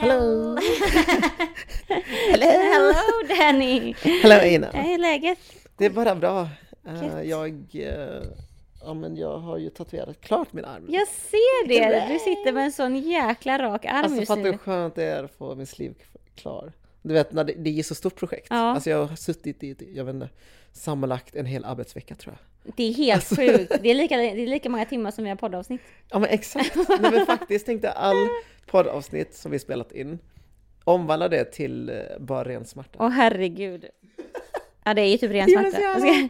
Hello! Hello! Hello Danny! Hello Ina! Hur är läget? Det är bara bra. Uh, jag, uh, ja, men jag har ju tatuerat klart min arm. Jag ser det! Du sitter med en sån jäkla rak arm Alltså just fattar du nu. hur skönt det är att få min sleeve klar? Du vet, när det, det är så stort projekt. Ja. Alltså jag har suttit i, jag vet inte, sammanlagt en hel arbetsvecka tror jag. Det är helt Alltså- sjukt. Det är, lika, det är lika många timmar som vi har poddavsnitt. Ja men exakt. Nej, men faktiskt tänkte all poddavsnitt som vi spelat in, omvandla det till eh, bara ren smärta. Åh herregud. Ja det är ju typ ren smärta.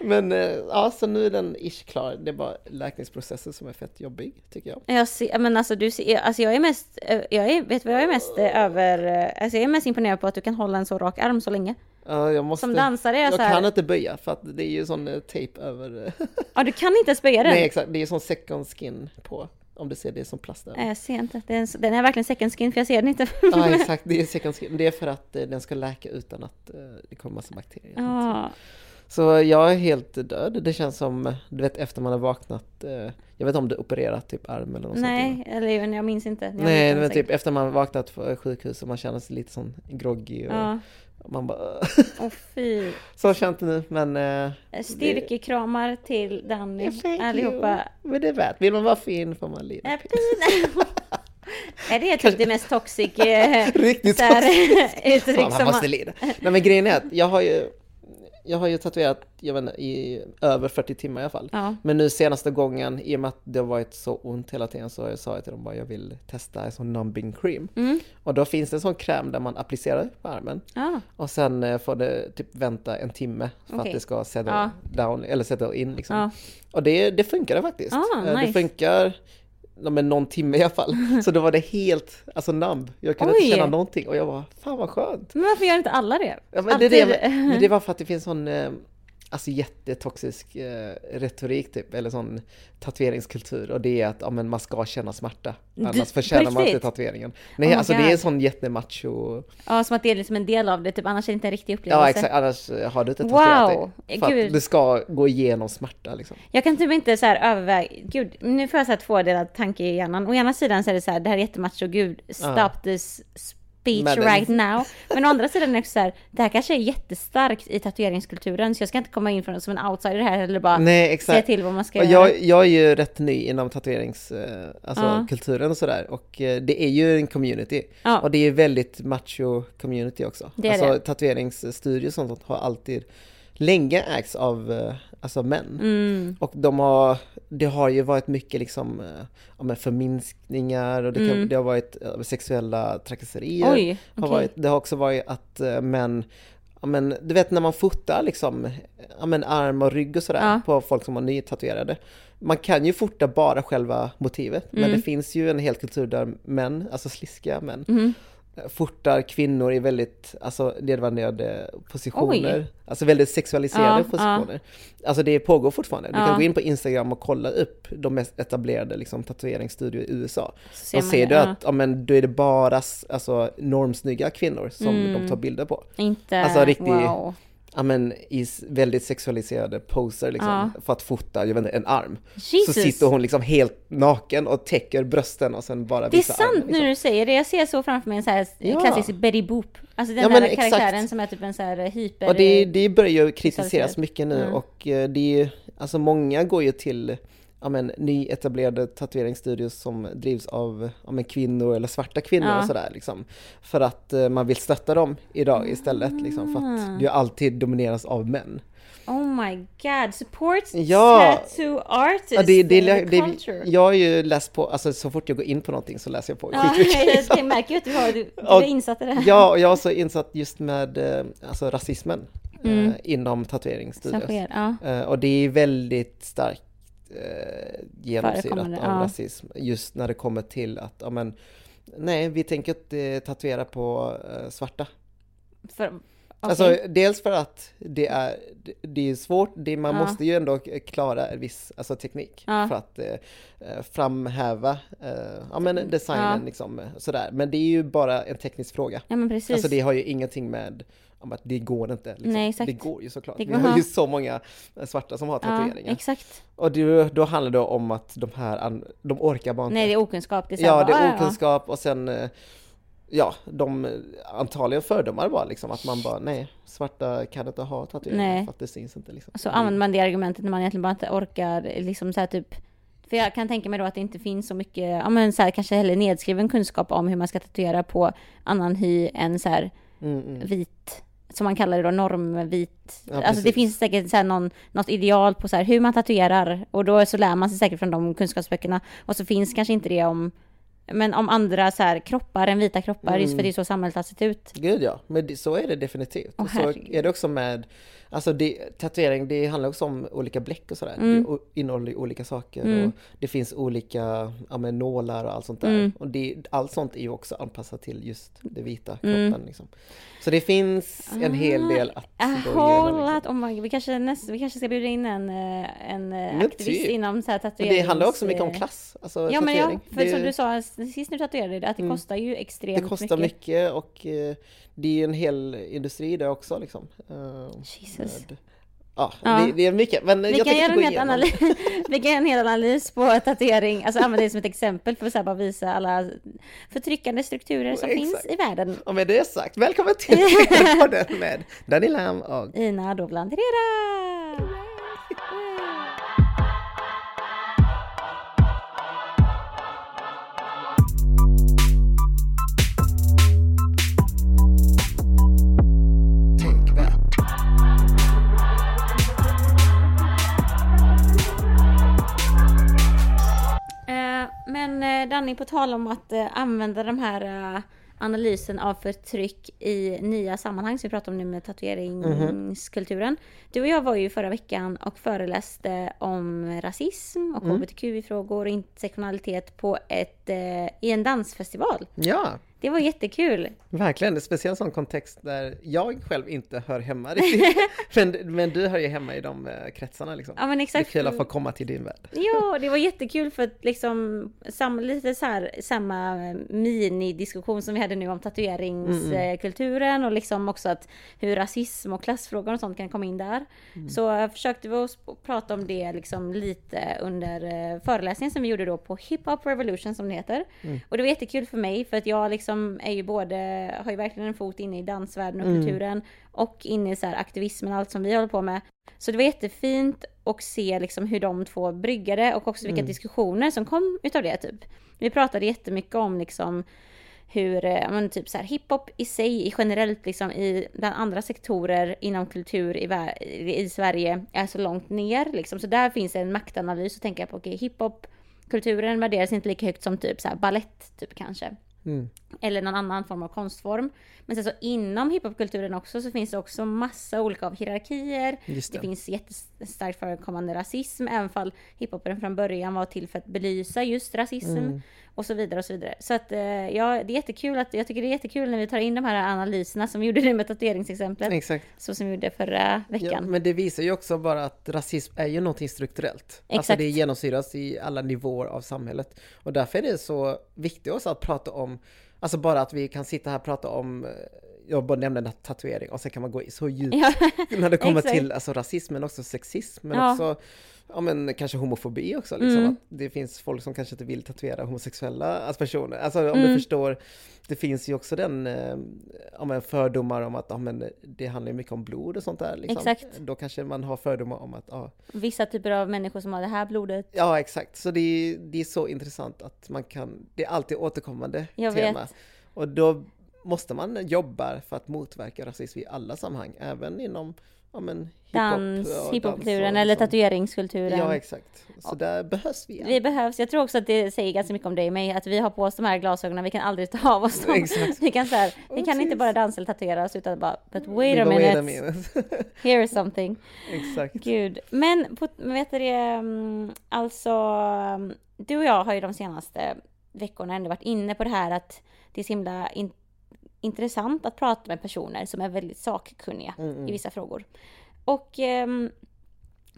Men eh, ja, så nu är den ish klar. Det är bara läkningsprocessen som är fett jobbig, tycker jag. Jag ser, men alltså du ser, alltså jag är mest, eh, jag är, vet vad jag är mest över, alltså jag är mest imponerad på att du kan hålla en så rak arm så länge. Ja, jag måste... Som dansare är jag så här, kan inte böja för att det är ju sån eh, tejp över... eh, ja du kan inte ens böja den. Nej exakt, det är sån second skin på. Om du ser det som plast över. Nej, jag ser inte. Den, den är verkligen second skin för jag ser den inte. Ja exakt, det är second skin. Det är för att eh, den ska läka utan att eh, det kommer massa bakterier. Ja. Så jag är helt död. Det känns som, du vet efter man har vaknat. eh, Jag vet inte om du opererat typ arm eller något sånt. Nej, eller jag minns inte. Jag Nej, minns men typ efter man vaknat på sjukhus och man känner sig lite sån groggy och Ja, man bara åh fy. Så känt det nu men eh, Styrkekramar till Danny, Thank allihopa. you. Men det är värt, vill man vara fin får man lida. Pin. är det typ det mest toxic eh, Riktigt här, Fan, uttryck man som måste man... lida. Nej men grejen är att jag har ju jag har ju tatuerat, jag vet inte, i över 40 timmar i alla fall. Ja. Men nu senaste gången, i och med att det har varit så ont hela tiden, så sa jag till dem bara jag vill testa en sån numbing cream. Mm. Och då finns det en sån kräm där man applicerar på armen. Ja, Och sen eh, får det typ vänta en timme för Okej. att det ska settle Ja. down, eller settle in liksom. Och det, det funkade faktiskt. Ah, Eh, Det nice. funkar ja, men någon timme i alla fall. Så då var det helt, alltså numb. Jag kunde Oj. inte känna någonting och jag var fan vad skönt. Men varför gör inte alla det? Ja, men det, Alltid. det, men det var för att det finns sån eh, alltså jättetoxisk eh, retorik typ, eller sån tatueringskultur och det är att ja, men man ska känna smärta. Annars förtjänar man inte tatueringen. Nej, Oh alltså det är God. en sån jättemacho. Ja, som att det är liksom en del av det, typ, annars är det inte en riktig upplevelse. Ja exakt, annars eh, har du inte tatuerat Wow. dig. För Gud. att du ska gå igenom smärta liksom. Jag kan typ inte så här överväga, gud, nu får jag så här tvådelad tanke i hjärnan. Å ena sidan så är det så här, det här är jättemacho, gud, stop Ja. this speech Men det- right now. Men å andra sidan är det så här, det här kanske är jättestarkt i tatueringskulturen, så jag ska inte komma in från som en outsider här eller bara Nej säga till vad man ska Och göra. jag, jag är ju rätt ny inom tatueringskulturen eh, alltså, Ja. kulturen och sådär och eh, det är ju en community. Ja. Och det är väldigt macho community också. Det är alltså det. tatueringsstudios och sånt har alltid länge ägts av eh, alltså män. Mm. Och de har, det har ju varit mycket liksom, eh, ja, men förminskningar och det, kan, Mm. det har varit eh, sexuella trakasserier. Oj, har okej. varit, det har också varit att män, ja, men, du vet när man fotar liksom, ja, men arm och rygg och sådär Ja. på folk som har nytatuerade. Man kan ju fota bara själva motivet, men Mm. det finns ju en hel kultur där män, alltså sliskiga män, Mhm. Fotar kvinnor i väldigt alltså, nedvärderade positioner. Oj. Alltså väldigt sexualiserade Ja, positioner. Alltså det pågår fortfarande. Du Ja. kan gå in på Instagram och kolla upp de mest etablerade liksom, tatueringsstudior i USA. Så Då ser du ja. att ja, men, då är det bara alltså, normsnygga kvinnor som Mm. de tar bilder på. Inte, Alltså, riktig- wow. Ja, men, I väldigt sexualiserade poser liksom, Ja. för att fota jag vet inte, en arm. Jesus. Så sitter hon liksom helt naken och täcker brösten och sen bara Det är sant armen, nu liksom. när du säger det. Jag ser så framför mig en så här Ja. klassisk Betty Boop. Alltså den Ja, men där exakt. karaktären som är typ en så här hyper... Och det, det börjar ju kritiseras mycket nu Mm. och eh, det är alltså många går ju till ja, men, nyetablerade tatueringsstudios som drivs av ja, men, kvinnor eller svarta kvinnor Ja. och sådär liksom. För att eh, man vill stötta dem idag istället liksom, för Ah. att det ju alltid domineras av män. Oh my god, support Ja. tattoo artists Ja, det, det, det, det, culture. jag har ju läst på, alltså så fort jag går in på någonting så läser jag på Ja, jag, jag märker ju att du har, du, du är insatt i det. Ja, och jag har så insatt just med eh, alltså, rasismen Mm. eh, inom tatueringsstudios. sker. Ja. Eh, och det är väldigt starkt eh, genomsyrat Förekommande, av ja. rasism. Just när det kommer till att, ja men, nej vi tänker inte tatuera på eh, svarta. För, okej. Alltså dels för att det är, det- är svårt, det, man Ja. måste ju ändå klara en viss alltså, teknik Ja. för att eh, eh, framhäva eh, ja, men designen Ja. liksom, sådär. Men det är ju bara en teknisk fråga. ja men precis. Alltså det har ju ingenting med om att det går inte. Liksom. Nej, exakt. Det går ju såklart. Det Vi går, har ja. ju så många eh, svarta som har ja, tatueringar. exakt. Och det, då handlar det om att de här, de orkar bara inte. Nej det är okunskap. Det är ja, det är okunskap och sen eh, ja, de antagligen fördomar bara liksom att man bara nej, svarta kan inte ha tatueringar för att det syns inte liksom. Så använder man det argumentet när man egentligen bara inte orkar liksom så här typ för jag kan tänka mig då att det inte finns så mycket, ja men så här, kanske heller nedskriven kunskap om hur man ska tatuera på annan hy än så här Mm, mm. vit, som man kallar det då, normvit. Ja, alltså det finns säkert så här någon, något ideal på så här hur man tatuerar och då så lär man sig säkert från de kunskapsböckerna och så finns kanske inte det om men om andra så här kroppar än vita kroppar just för Mm. det är så samhället har sett ut. Gud ja, men så är det definitivt. Och så är det också med, alltså det, tatuering det handlar också om olika bläck och sådär. Mm. Det innehåller olika saker Mm. och det finns olika ja, men nålar och allt sånt där. Mm. Och det, allt sånt är ju också anpassat till just det vita kroppen. Mm. Liksom. Så det finns en hel del att gå igenom. Liksom. oh vi, kanske näst, vi kanske ska bjuda in en, eh, en eh, Men aktivist typ. inom så här Men tatuerings... det handlar också mycket om klass, alltså Ja men ja, för det, som du sa sist när du tatuerade det, att det Mm. kostar ju extremt det kostar mycket. och eh, det är ju en hel industri där också liksom. Eh, Jesus. med- ja, Ja. Det, det är mycket. Men Vi jag kan, göra en helt analys, vi kan göra en hel analys på tatuering, alltså använda det som ett exempel för att så bara visa alla förtryckande strukturer som Exakt. finns i världen. Och med det sagt, välkommen till podden med Danny Lam och Ina Dovland Herrera! Men eh, Danny, på tal om att eh, använda de här eh, analysen av förtryck i nya sammanhang som vi pratar om nu med tatueringskulturen. Du och jag var ju förra veckan och föreläste om rasism och hbtqi-frågor och intersektionalitet på ett, eh, i en dansfestival. Ja, Det var jättekul. verkligen. Det är speciellt sån kontext där jag själv inte hör hemma riktigt. men, men du hör ju hemma i de eh, kretsarna liksom. Ja men Det är exakt. kul att få komma till din värld. Ja, det var jättekul för att liksom sam, lite så här, samma minidiskussion som vi hade nu om tatueringskulturen och liksom också att hur rasism och klassfrågor och sånt kan komma in där. Så eh, försökte vi oss prata om det liksom lite under eh, föreläsningen som vi gjorde då på Hip Hop Revolution som det heter. Och det var jättekul för mig för att jag liksom är ju både, har ju verkligen en fot inne i dansvärlden och kulturen och inne i så här aktivismen och allt som vi håller på med. Så det var jättefint att se liksom hur de två bryggade och också vilka diskussioner som kom utav det typ. Vi pratade jättemycket om liksom hur, eh, men typ så här hiphop i sig i generellt liksom i bland andra sektorer inom kultur i, i Sverige är så långt ner liksom. Så där finns en maktanalys och tänka på okej hiphop kulturen värderas inte lika högt som typ så här ballett typ kanske Mm. eller någon annan form av konstform. Men sen så inom hiphopkulturen också så finns det också massa olika av hierarkier. Det det. finns jättestarkt förekommande rasism, även fall hiphopen från början var till för att belysa just rasism Mm. och så vidare och så vidare. Så att eh, ja, det är jättekul att, jag tycker det är jättekul när vi tar in de här analyserna som vi gjorde nu med tatueringsexemplet, Exakt. så som vi gjorde förra Ja, veckan. men det visar ju också bara att rasism är ju någonting strukturellt. Alltså Exakt. det genomsyras i alla nivåer av samhället. Och därför är det så viktigt också att prata om, alltså bara att vi kan sitta här och prata om, eh, jag bara nämnde tatuering och sen kan man gå så djupt Ja, när det kommer till alltså, rasism men också sexism men Ja. också ja, men kanske homofobi också. Liksom, Mm. att det finns folk som kanske inte vill tatuera homosexuella alltså, personer. Alltså om Mm. du förstår, det finns ju också den eh, ja, men fördomar om att ja, men det handlar mycket om blod och sånt där. Liksom. Exakt. Då kanske man har fördomar om att ja, vissa typer av människor som har det här blodet. ja exakt. Så det är, det är så intressant att man kan, det är alltid återkommande Jag tema. vet. Och då måste man jobba för att motverka rasism i alla sammanhang, även inom ja, men, Dans, hiphopkulturen och eller liksom. tatueringskulturen. Ja, exakt. Så där behövs vi. Vi behövs. Jag tror också att det säger ganska mycket om dig och mig, att vi har på oss de här glasögonen, vi kan aldrig ta av oss dem. Exakt. Vi kan, så här, vi kan inte bara dansa eller tatuera oss utan bara, but Vi wait a minute, wait a minute. here is something. exakt. Gud. Men, på, vet du det, mm, alltså, mm, du och jag har ju de senaste veckorna ändå varit inne på det här att det är så himla in, intressant att prata med personer som är väldigt sakkunniga Mm, i vissa frågor. Och ehm,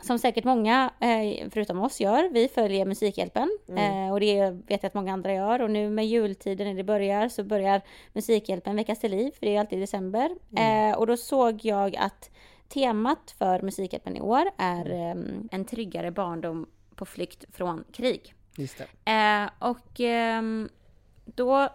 som säkert många, eh, förutom oss, gör, vi följer Musikhjälpen. Eh, och det vet jag att många andra gör. Och nu med jultiden när det börjar så börjar Musikhjälpen väckas till liv, för det är alltid i december. Eh, och då såg jag att temat för Musikhjälpen i år är ehm, en tryggare barndom på flykt från krig. Just det. Eh, och ehm, då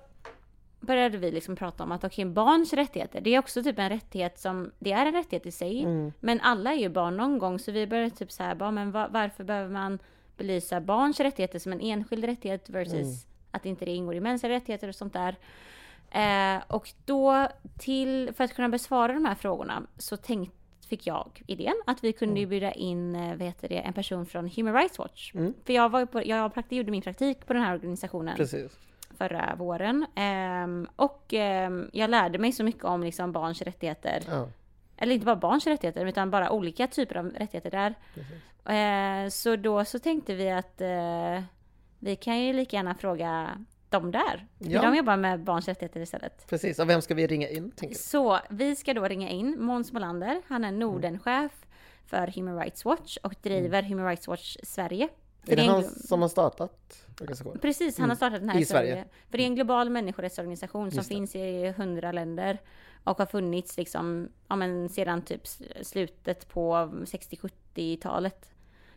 började vi liksom prata om att okej, okay, barns rättigheter, det är också typ en rättighet som, det är en rättighet i sig, mm. men alla är ju barn någon gång, så vi började typ så här, bara, men var, varför behöver man belysa barns rättigheter som en enskild rättighet versus mm. att inte det ingår i mänskliga rättigheter och sånt där. Eh, och då till, för att kunna besvara de här frågorna så tänkte fick jag idén att vi kunde mm. bjuda in eh, vad heter det, en person från Human Rights Watch. Mm. För jag, var på, jag gjorde min praktik på den här organisationen Precis. Förra våren. Um, och um, jag lärde mig så mycket om liksom, barns rättigheter. Ja. Eller inte bara barns rättigheter utan bara olika typer av rättigheter där. Uh, så då så tänkte vi att uh, vi kan ju lika gärna fråga de där. Ja. De jobbar med barns rättigheter istället. Precis, och vem ska vi ringa in? Så vi ska då ringa in Måns Molander. Han är Nordenchef för Human Rights Watch och driver mm. Human Rights Watch Sverige. Är det, han som har startat organisationen? Precis, han mm. har startat den här i Sverige. Sverige. För det är en global människorättsorganisation som finns i hundra länder och har funnits liksom, ja men sedan typ slutet på 60-70-talet.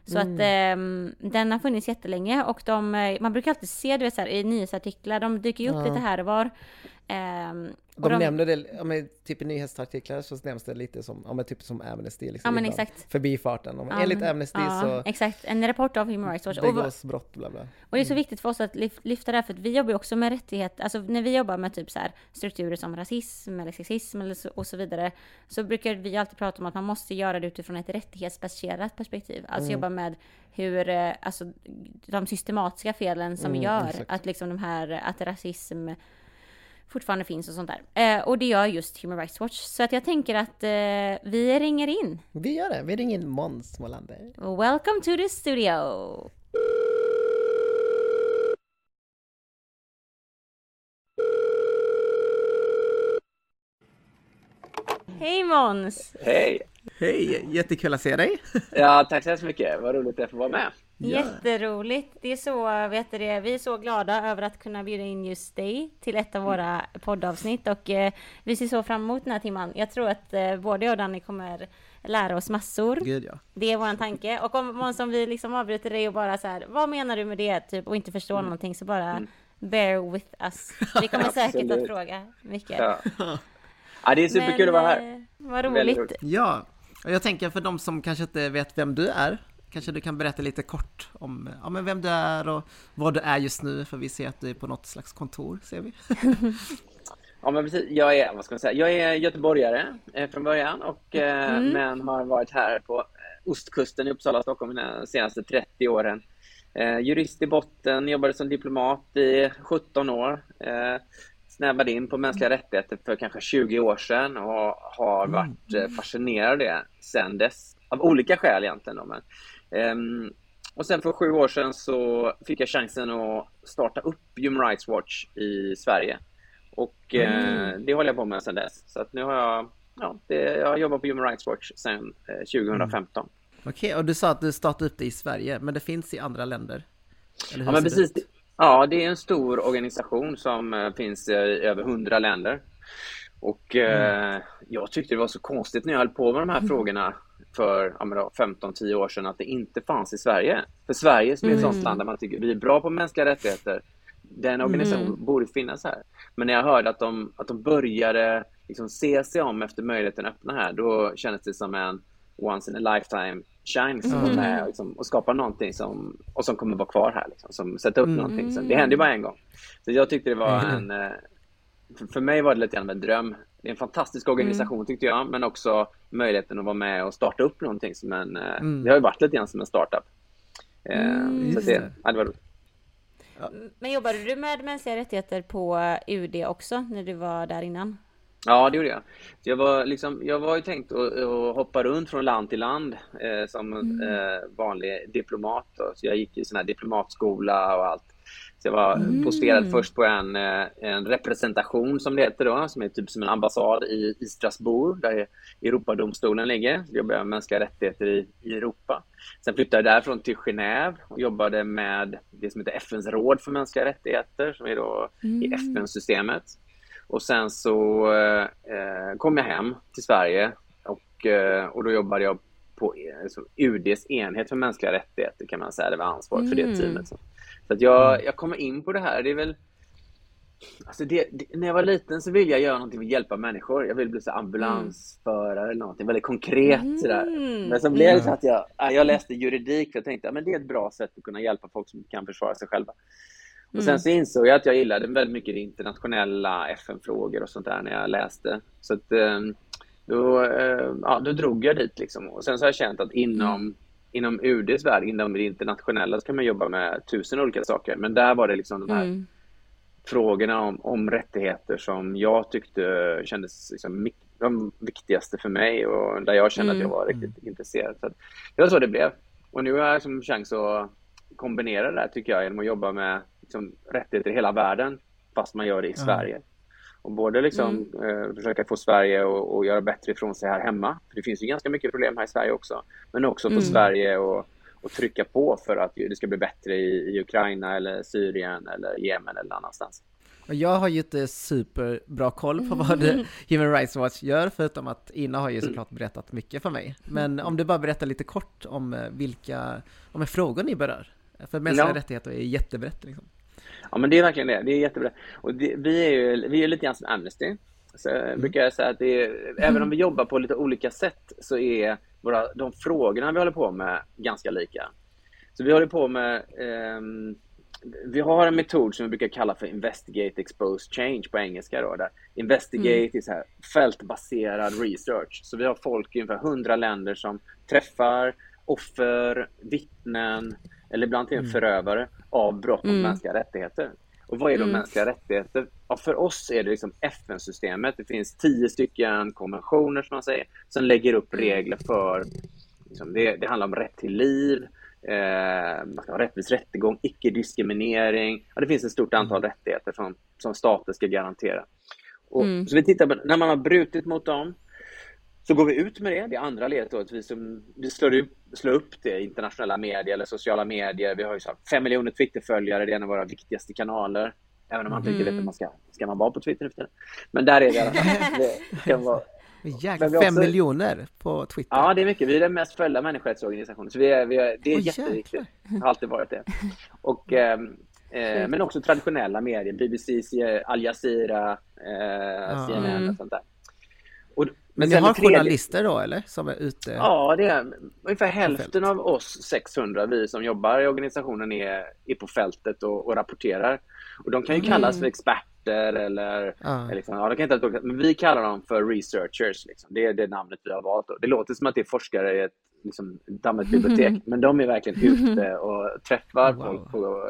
Så mm. att eh, den har funnits jättelänge och de, eh, man brukar alltid se du vet, så här, i nyhetsartiklar, de dyker ju upp ja. lite här och var. Um, de, de nämner det, ja, men, typ i nyhetsartiklar så nämns det lite som, ja, men, typ som Amnesty. Liksom, ja, men exakt. Förbifarten. Om, ja, enligt Amnesty ja, så... Exakt, en rapport av Human Rights Watch. Begås brott, bla bla. Och det är så mm. viktigt för oss att lyfta det här, för att vi jobbar ju också med rättigheter, alltså när vi jobbar med typ så här strukturer som rasism eller sexism eller så, och så vidare, så brukar vi alltid prata om att man måste göra det utifrån ett rättighetsbaserat perspektiv. Alltså mm. jobba med hur, eh, alltså de systematiska felen som mm, gör exakt. att liksom de här, att rasism fortfarande finns och sånt där. Eh, och det gör just Human Rights Watch. Så att jag tänker att eh, vi ringer in. Vi gör det. Vi ringer in Måns Molander. Welcome to the studio! Hej Måns! Hej! Hej! Jättekul att se dig! ja, tack så hemskt mycket. Vad roligt att få vara med. Jätteroligt! Det är så, vet du det, vi är så glada över att kunna bjuda in just dig till ett av våra poddavsnitt och eh, vi ser så fram emot den här timman. Jag tror att eh, både jag och Danny kommer lära oss massor. Gud, ja. Det är vår tanke. Och om, om som vi liksom avbryter dig och bara så här, vad menar du med det? Typ, och inte förstår mm. någonting så bara mm. bear with us. Vi kommer säkert att fråga mycket. Ja. ja, det är superkul Men, att vara här. Eh, vad roligt. Ja, och jag tänker för de som kanske inte vet vem du är, kanske du kan berätta lite kort om ja, men vem du är och vad du är just nu, för vi ser att du är på något slags kontor, ser vi. ja, men precis. Jag är, vad ska man säga, jag är göteborgare eh, från början, och, eh, mm. men har varit här på ostkusten i Uppsala, Stockholm de senaste 30 åren. Eh, jurist i botten, jobbade som diplomat i 17 år. Eh, snävade in på mänskliga rättigheter för kanske 20 år sedan och har varit mm. fascinerad av det sedan dess. Av olika skäl egentligen. Då, men, um, och sen för sju år sedan så fick jag chansen att starta upp Human Rights Watch i Sverige. Och eh, mm. eh, det håller jag på med sedan dess. Så att nu har jag, ja, det, jag har jobbat på Human Rights Watch sedan eh, 2015. Mm. Okej, okay, och du sa att du startade upp det i Sverige, men det finns i andra länder? ja, men precis. Det? Ja, det är en stor organisation som eh, finns i över hundra länder. Och eh, mm. jag tyckte det var så konstigt när jag höll på med de här mm. frågorna för ja, 15-10 år sedan att det inte fanns i Sverige. För Sverige som är ett mm. sånt land där man tycker vi är bra på mänskliga rättigheter, den organisationen mm. borde finnas här. Men när jag hörde att de, att de började liksom se sig om efter möjligheten att öppna här, då kändes det som en once in a lifetime chance mm. med, liksom, och skapa någonting som, och som kommer vara kvar här. Liksom, som sätter upp mm. någonting. Som, det hände bara en gång. Så jag tyckte det var mm. en... Eh, för mig var det lite grann en dröm det är en fantastisk organisation mm. tyckte jag, men också möjligheten att vara med och starta upp någonting som en, eh, mm. det har ju varit lite grann som en startup. Eh, mm, så det, ja, det var roligt. Ja. Men jobbade du med mänskliga rättigheter på UD också när du var där innan? Ja, det gjorde jag. Jag var, liksom, jag var ju tänkt att, att hoppa runt från land till land eh, som mm. eh, vanlig diplomat. Då. Så jag gick i sån här diplomatskola och allt. Så jag var mm. posterad först på en, eh, en representation som det heter då, som är typ som en ambassad i, i Strasbourg, där Europadomstolen ligger. Så jobbade jag med mänskliga rättigheter i, i Europa. Sen flyttade jag därifrån till Genève och jobbade med det som heter FNs råd för mänskliga rättigheter, som är då mm. i FN-systemet. Och sen så eh, kom jag hem till Sverige och, eh, och då jobbade jag på alltså, UDs enhet för mänskliga rättigheter kan man säga. Det var ansvaret för det mm. teamet. Så, så att jag, mm. jag kommer in på det här. Det är väl Alltså det, det, när jag var liten så ville jag göra någonting för att hjälpa människor. Jag ville bli så ambulansförare eller någonting väldigt konkret Mm. sådär. Men så blev det så att jag, ja, jag läste juridik för jag tänkte att men det är ett bra sätt att kunna hjälpa folk som kan försvara sig själva. Och sen så insåg jag att jag gillade väldigt mycket internationella FN-frågor och sånt där när jag läste. Så att eh, då, eh, ja, då drog jag dit liksom. Och sen så har jag känt att inom, inom UDs värld, inom det internationella, så kan man jobba med tusen olika saker. Men där var det liksom de här Mm. frågorna om, om rättigheter som jag tyckte kändes liksom de viktigaste för mig och där jag kände att jag var riktigt intresserad. Så att, det var så det blev. Och nu har jag liksom chans att kombinera det här tycker jag genom att jobba med liksom, rättigheter i hela världen fast man gör det i Sverige. Och både liksom, eh, försöka få Sverige att göra bättre ifrån sig här hemma. För det finns ju ganska mycket problem här i Sverige också. Men också få Sverige att och trycka på för att det ska bli bättre i, i Ukraina eller Syrien eller Jemen eller annanstans. Och jag har ju inte superbra koll på vad Human Rights Watch gör, förutom att Ina har ju såklart berättat mycket för mig. Men om du bara berättar lite kort om eh, vilka om frågor ni berör. För mänskliga Ja. rättigheter är jättebrett liksom. Ja, men det är verkligen det. Det är jättebra. Och det, vi är ju vi är lite grann som Amnesty. Så jag brukar säga att är, även om vi jobbar på lite olika sätt så är våra, de frågorna vi håller på med ganska lika. Så vi håller på med ehm, vi har en metod som vi brukar kalla för Investigate Expose Change på engelska. Då, där investigate är så här fältbaserad research. Så vi har folk i ungefär 100 länder som träffar offer, vittnen eller ibland till en förövare av brott mot mänskliga rättigheter. Och vad är då mänskliga rättigheter? Ja, för oss är det liksom FN-systemet. Det finns tio stycken konventioner som man säger, som lägger upp regler för Liksom det, det handlar om rätt till liv, eh, man ska ha rättvis rättegång, icke-diskriminering. Ja, det finns ett stort antal rättigheter som, som staten ska garantera. Och, Så vi tittar på, när man har brutit mot dem så går vi ut med det. Det andra att vi, som, vi slår, upp, slår upp det i internationella medier eller sociala medier. Vi har ju så fem miljoner Twitterföljare, det är en av våra viktigaste kanaler. Även om man tycker lite att man ska, ska man vara på Twitter efter det? Men där är det. Det kan vara, Jäklar, fem också- miljoner på Twitter. Ja, det är mycket. Vi är den mest följda människorättsorganisationen. Så vi är, vi är, det är Åh, jätteviktigt. jäklar. har alltid varit det. Och, ehm, eh, men också traditionella medier. BBC, Al Jazeera, eh, CNN och sånt där. Och, Men ni har tredje- journalister då eller? Som är ute? Ja, det är ungefär hälften av oss 600, vi som jobbar i organisationen, är, är på fältet och, och rapporterar. Och de kan ju kallas för experter eller, Ja. eller liksom, ja, de kan inte, men vi kallar dem för researchers. Liksom. Det är det namnet vi har valt. Då. Det låter som att det är forskare i ett liksom, dammigt bibliotek, men de är verkligen ute och träffar Wow. folk. På,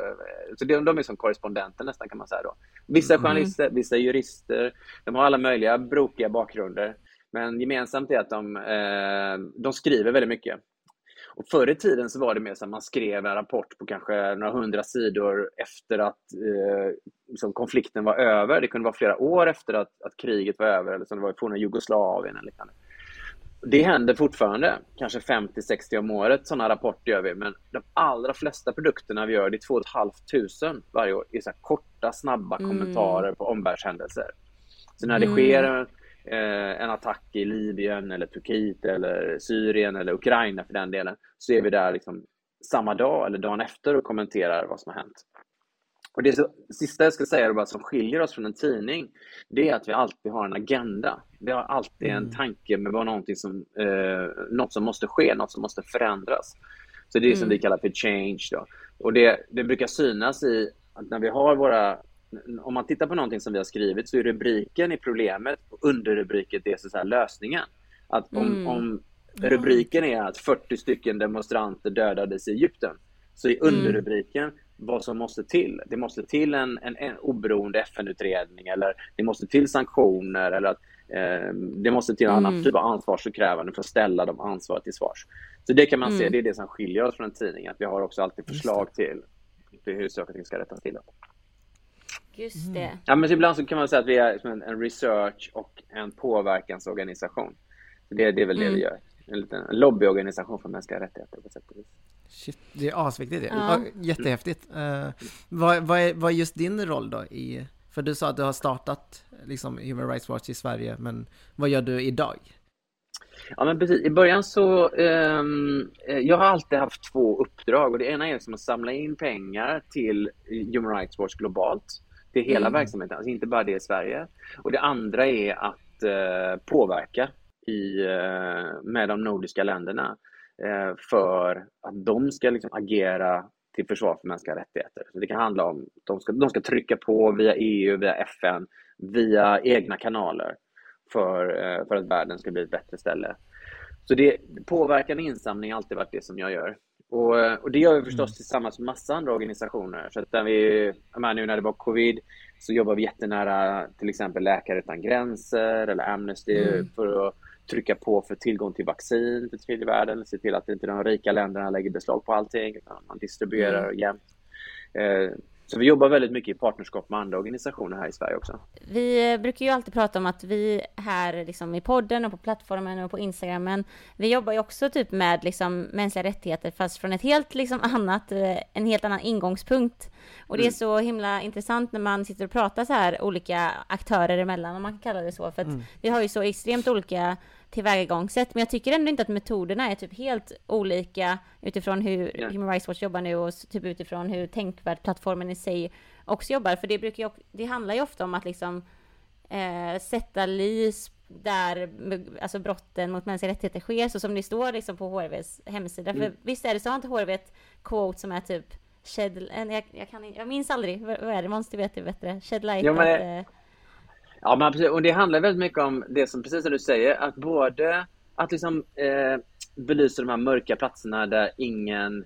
så de, de är som korrespondenter nästan kan man säga då. Vissa journalister, vissa jurister, de har alla möjliga brokiga bakgrunder. Men gemensamt är att de, eh, de skriver väldigt mycket. Och förr i tiden så var det mer så att man skrev en rapport på kanske några hundra sidor efter att eh, liksom konflikten var över. Det kunde vara flera år efter att, att kriget var över, eller som det var i forna Jugoslavien eller liknande. Det händer fortfarande, kanske 50-60 om året, sådana rapporter gör vi. Men de allra flesta produkterna vi gör, det är 2 500 varje år, är så korta, snabba kommentarer på omvärldshändelser. Så när det sker eh, en attack i Libyen eller Turkiet eller Syrien eller Ukraina för den delen, så är vi där liksom samma dag eller dagen efter och kommenterar vad som har hänt. Och det sista jag ska säga bara som skiljer oss från en tidning, det är att vi alltid har en agenda. Vi har alltid en tanke med vad någonting som, eh, något som måste ske, något som måste förändras. Så det är som vi kallar för change. Då. Och det, det brukar synas i att när vi har våra om man tittar på någonting som vi har skrivit så är rubriken i problemet och underrubriken är så här lösningen. Att om, om rubriken är att 40 stycken demonstranter dödades i Egypten så är underrubriken vad som måste till. Det måste till en, en, en oberoende FN-utredning eller det måste till sanktioner eller att eh, det måste till en annan typ av ansvarsutkrävande för att ställa de ansvariga till svars. Så det kan man se, det är det som skiljer oss från en tidning, att vi har också alltid förslag till, till hur saker och ting ska rättas till. Just det. Ja, men ibland så kan man säga att vi är en, en research och en påverkansorganisation. Så det, det är väl det vi gör. En liten lobbyorganisation för mänskliga rättigheter på sätt och vis. Shit, det är asviktigt det. Ja. Jättehäftigt. Uh, vad, vad, är, vad är just din roll då i, för du sa att du har startat liksom Human Rights Watch i Sverige, men vad gör du idag? Ja, men precis. I början så... ehm, eh, jag har alltid haft två uppdrag. Och det ena är som att samla in pengar till Human Rights Watch globalt. Till hela mm. verksamheten, alltså inte bara det i Sverige. Och det andra är att eh, påverka i, eh, med de nordiska länderna eh, för att de ska liksom agera till försvar för mänskliga rättigheter. Så det kan handla om att de ska, de ska trycka på via EU, via FN, via egna kanaler för, eh, för att världen ska bli ett bättre ställe. Så det, påverkan och insamling har alltid varit det som jag gör. Och, eh, och det gör vi förstås mm. tillsammans med massa andra organisationer. Så att när vi, nu när det var covid så jobbar vi jättenära till exempel Läkare utan gränser eller Amnesty mm. för att trycka på för tillgång till vaccin till tredje världen, se till att inte de rika länderna lägger beslag på allting, utan man distribuerar mm. jämt. Eh, så vi jobbar väldigt mycket i partnerskap med andra organisationer här i Sverige också. Vi brukar ju alltid prata om att vi här liksom i podden och på plattformen och på Instagramen, vi jobbar ju också typ med liksom mänskliga rättigheter fast från ett helt liksom annat, eh, en helt annan ingångspunkt. Och det är mm. så himla intressant när man sitter och pratar så här olika aktörer emellan, om man kan kalla det så, för att mm. vi har ju så extremt olika tillvägagångssätt. Men jag tycker ändå inte att metoderna är typ helt olika utifrån hur yeah. Human Rights Watch jobbar nu och typ utifrån hur tänkvärd plattformen i sig också jobbar. För det brukar ju, det handlar ju ofta om att liksom eh, sätta lys där alltså brotten mot mänskliga rättigheter sker, så som det står liksom på HRVs hemsida. Mm. För visst är det så, har inte HRV ett quote som är typ Shed, jag, jag, kan, jag minns aldrig, vad är det? Måns, du vet det bättre. Shed light. Ja, men, att, eh, Ja, men precis. Och det handlar väldigt mycket om det som, precis som du säger, att både att liksom eh, belysa de här mörka platserna där ingen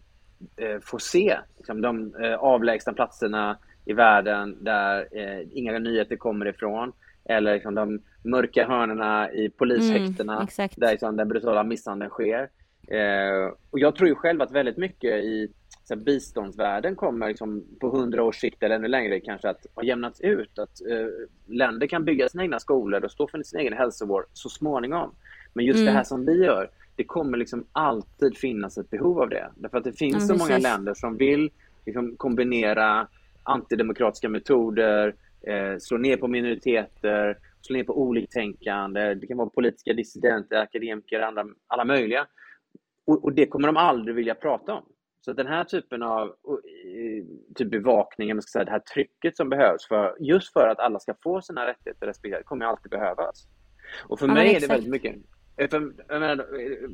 eh, får se. Liksom de eh, avlägsna platserna i världen där eh, inga nyheter kommer ifrån. Eller liksom de mörka hörnorna i polishäktena mm, där liksom den brutala misshandeln sker. Eh, och jag tror ju själv att väldigt mycket i så här, biståndsvärlden kommer liksom på hundra års sikt eller ännu längre kanske att ha jämnats ut. Att eh, länder kan bygga sina egna skolor och stå för sin egen hälsovård så småningom. Men just mm. det här som vi gör, det kommer liksom alltid finnas ett behov av det. Därför att det finns mm, så många länder som vill liksom kombinera antidemokratiska metoder, eh, slå ner på minoriteter, slå ner på oliktänkande. Det kan vara politiska dissidenter, akademiker, andra, alla möjliga. Och, och, det kommer de aldrig vilja prata om. Så den här typen av typ bevakning, jag ska säga, det här trycket som behövs för, just för att alla ska få sina rättigheter respekterade kommer alltid behövas. Och för ja, mig är det väldigt mycket eh, för, jag menar, eh,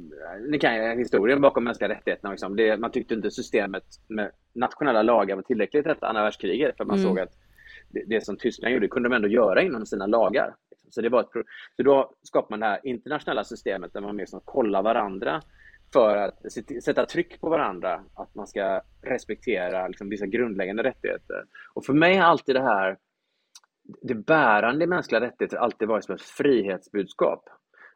ni kan ju historien bakom mänskliga rättigheterna. Liksom. Det, man tyckte inte systemet med nationella lagar var tillräckligt efter andra världskriget. För man mm. såg att det, det, som Tyskland gjorde kunde de ändå göra inom sina lagar. Så, det var ett, så då skapade man det här internationella systemet där man mer som kollar varandra för att sätta tryck på varandra, att man ska respektera liksom, vissa grundläggande rättigheter. Och för mig har alltid det här, det bärande i mänskliga rättigheter alltid varit som ett frihetsbudskap.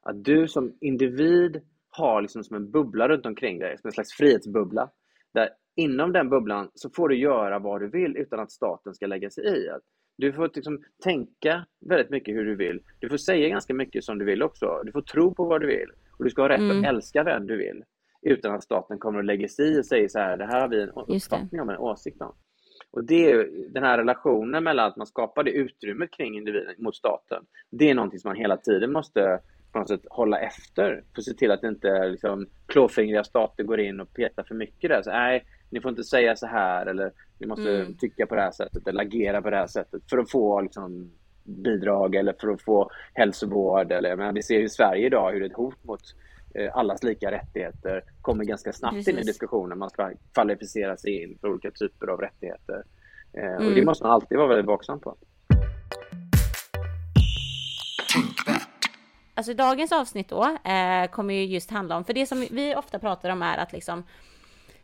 Att du som individ har liksom som en bubbla runt omkring dig, som en slags frihetsbubbla. Där inom den bubblan så får du göra vad du vill utan att staten ska lägga sig i. Du får liksom tänka väldigt mycket hur du vill. Du får säga ganska mycket som du vill också. Du får tro på vad du vill. Och du ska ha rätt mm. att älska vem du vill. Utan att staten kommer att lägga sig i och säger så här, det här har vi en uppfattning om, en åsikt om. Och det är den här relationen mellan att man skapar det utrymmet kring individen mot staten. Det är någonting som man hela tiden måste på något sätt hålla efter för att se till att inte liksom, klåfingriga stater går in och petar för mycket där. Så, nej, ni får inte säga så här eller ni måste mm. tycka på det här sättet eller agera på det här sättet för att få liksom, bidrag eller för att få hälsovård. Eller, men vi ser i Sverige idag hur ett hot mot eh, allas lika rättigheter kommer ganska snabbt Precis. in i diskussionen. Man ska kvalificera sig in för olika typer av rättigheter. Eh, mm. Och det måste man alltid vara väldigt vaksam på. Alltså dagens avsnitt då eh, kommer ju just handla om, för det som vi ofta pratar om är att liksom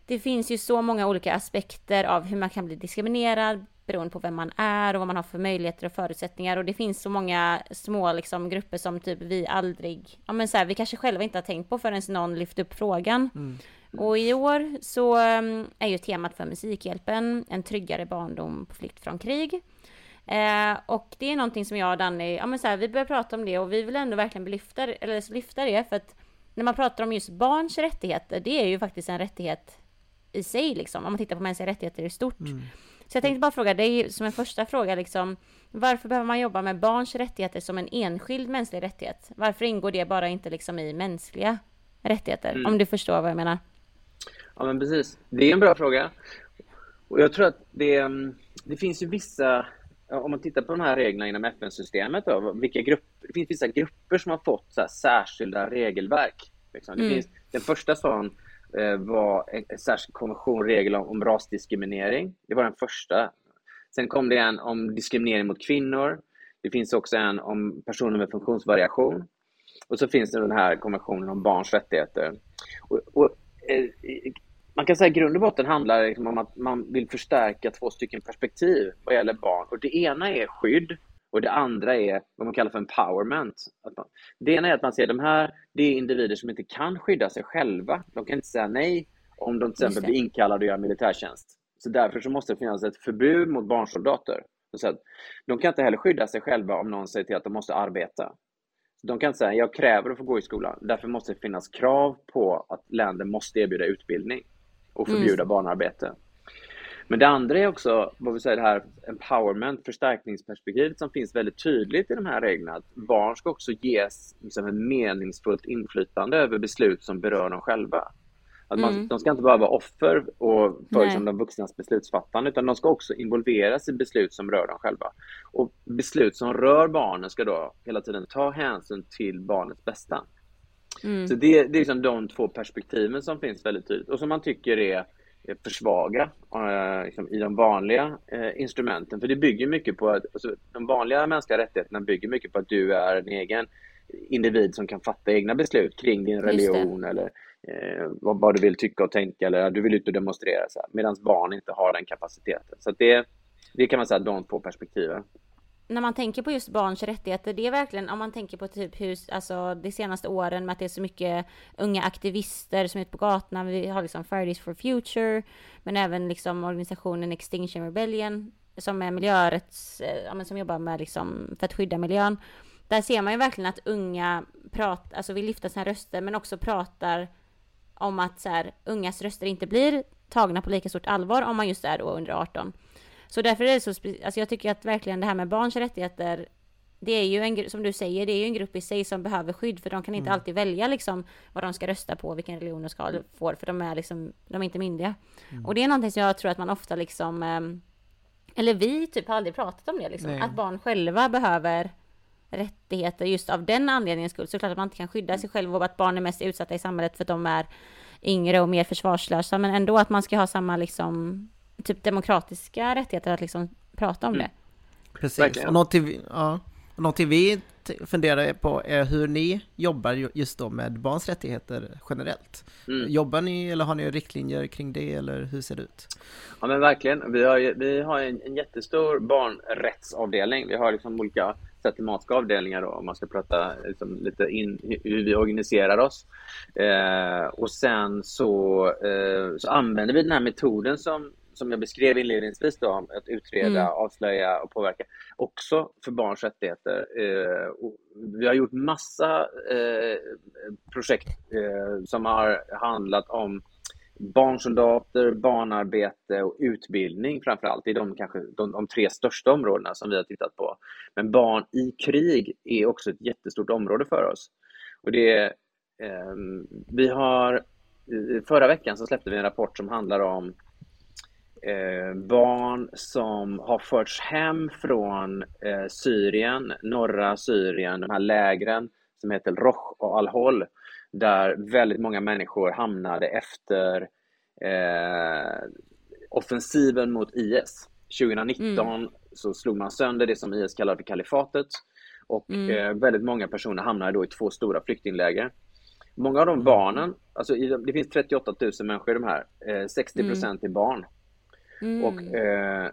det finns ju så många olika aspekter av hur man kan bli diskriminerad beroende på vem man är och vad man har för möjligheter och förutsättningar och det finns så många små liksom grupper som typ vi aldrig, ja men så här, vi kanske själva inte har tänkt på förrän någon lyft upp frågan. Mm. Och i år så mm, är ju temat för Musikhjälpen en tryggare barndom på flykt från krig. Eh, och det är någonting som jag och Danny, ja men så här, vi börjar prata om det och vi vill ändå verkligen lyfta, eller lyfta det för att när man pratar om just barns rättigheter, det är ju faktiskt en rättighet i sig liksom, om man tittar på mänskliga rättigheter i stort. Mm. Så jag tänkte bara fråga dig som en första fråga liksom, varför behöver man jobba med barns rättigheter som en enskild mänsklig rättighet? Varför ingår det bara inte liksom i mänskliga rättigheter? Mm. Om du förstår vad jag menar. Ja men precis, det är en bra fråga. Och jag tror att det, mm, det finns ju vissa om man tittar på de här reglerna inom FN-systemet, då, vilka grupper, det finns vissa grupper som har fått så särskilda regelverk. Liksom. Det mm. finns, den första sån Eh, var en, en särskild konvention, regel om, om rasdiskriminering. Det var den första. Sen kom det en om diskriminering mot kvinnor. Det finns också en om personer med funktionsvariation. Och så finns det den här konventionen om barns rättigheter. Och, och eh, man kan säga att grund och botten handlar liksom om att man vill förstärka två stycken perspektiv vad gäller barn. Och det ena är skydd och det andra är vad man kallar för empowerment. det ena är att man ser de här det är individer som inte kan skydda sig själva. De kan inte säga nej om de till exempel blir inkallade och gör militärtjänst. Så därför så måste det finnas ett förbud mot barnsoldater. Så de kan inte heller skydda sig själva om någon säger till att de måste arbeta. De kan inte säga jag kräver att få gå i skolan. Därför måste det finnas krav på att länder måste erbjuda utbildning och förbjuda mm. barnarbete. Men det andra är också vad vi säger, det här empowerment, förstärkningsperspektivet som finns väldigt tydligt i de här reglerna. Att barn ska också ges liksom, ett meningsfullt inflytande över beslut som berör dem själva. Att man, mm. De ska inte bara vara offer och följa som de vuxnas beslutsfattande utan de ska också involveras i beslut som rör dem själva. Och beslut som rör barnen ska då hela tiden ta hänsyn till barnets bästa. Mm. Så det, det är liksom de två perspektiven som finns väldigt tydligt och som man tycker är för svaga eh, liksom, i de vanliga eh, instrumenten. För det bygger mycket på att alltså, de vanliga mänskliga rättigheterna bygger mycket på att du är en egen individ som kan fatta egna beslut kring din religion eller eh, vad, vad, du vill tycka och tänka eller du vill ut och demonstrera. Medan barn inte har den kapaciteten. Så det, det kan man säga de två perspektiven när man tänker på just barns rättigheter, det är verkligen om man tänker på typ hur, alltså de senaste åren med att det är så mycket unga aktivister som är ute på gatorna. Vi har liksom Fridays for Future, men även liksom organisationen Extinction Rebellion som är miljörätts, eh, ja, men som jobbar med liksom för att skydda miljön. Där ser man ju verkligen att unga pratar, alltså vill lyfta sina röster, men också pratar om att så här, ungas röster inte blir tagna på lika stort allvar om man just är då under 18. Så därför är det så, alltså jag tycker att verkligen det här med barns rättigheter, det är ju en, som du säger, det är ju en grupp i sig som behöver skydd, för de kan inte mm. alltid välja liksom vad de ska rösta på, vilken religion de ska få, för de är liksom, de är inte myndiga. Mm. Och det är någonting som jag tror att man ofta liksom, ehm, eller vi typ har aldrig pratat om det liksom, att barn själva behöver rättigheter just av den anledningen skull. Såklart att man inte kan skydda sig själv och att barn är mest utsatta i samhället för att de är yngre och mer försvarslösa, men ändå att man ska ha samma liksom typ demokratiska rättigheter att liksom prata om mm. det. Precis, Verkligen. och någonting, ja, någonting vi funderar på är hur ni jobbar just då med barns rättigheter generellt. Mm. Jobbar ni eller har ni riktlinjer kring det eller hur ser det ut? Ja men verkligen, vi har, vi har en, en jättestor barnrättsavdelning. Vi har liksom olika tematiska avdelningar då, om man ska prata liksom, lite in hur vi organiserar oss. Eh, och sen så, eh, så använder vi den här metoden som som jag beskrev inledningsvis då, att utreda, mm. avslöja och påverka, också för barns rättigheter. Eh, vi har gjort massa eh, projekt eh, som har handlat om barnsoldater, barnarbete och utbildning framför allt. Det är de, kanske, de, de tre största områdena som vi har tittat på. Men barn i krig är också ett jättestort område för oss. Och det, eh, vi har, förra veckan så släppte vi en rapport som handlar om eh, barn som har förts hem från eh, Syrien, norra Syrien, de här lägren som heter Roch och Al-Hol, där väldigt många människor hamnade efter eh, offensiven mot IS. 2019 mm. så slog man sönder det som IS kallar för kalifatet och mm. eh, väldigt många personer hamnade då i två stora flyktingläger. Många av de barnen, alltså det finns 38 000 människor i de här, eh, 60 procent mm. är barn. Mm. Och eh,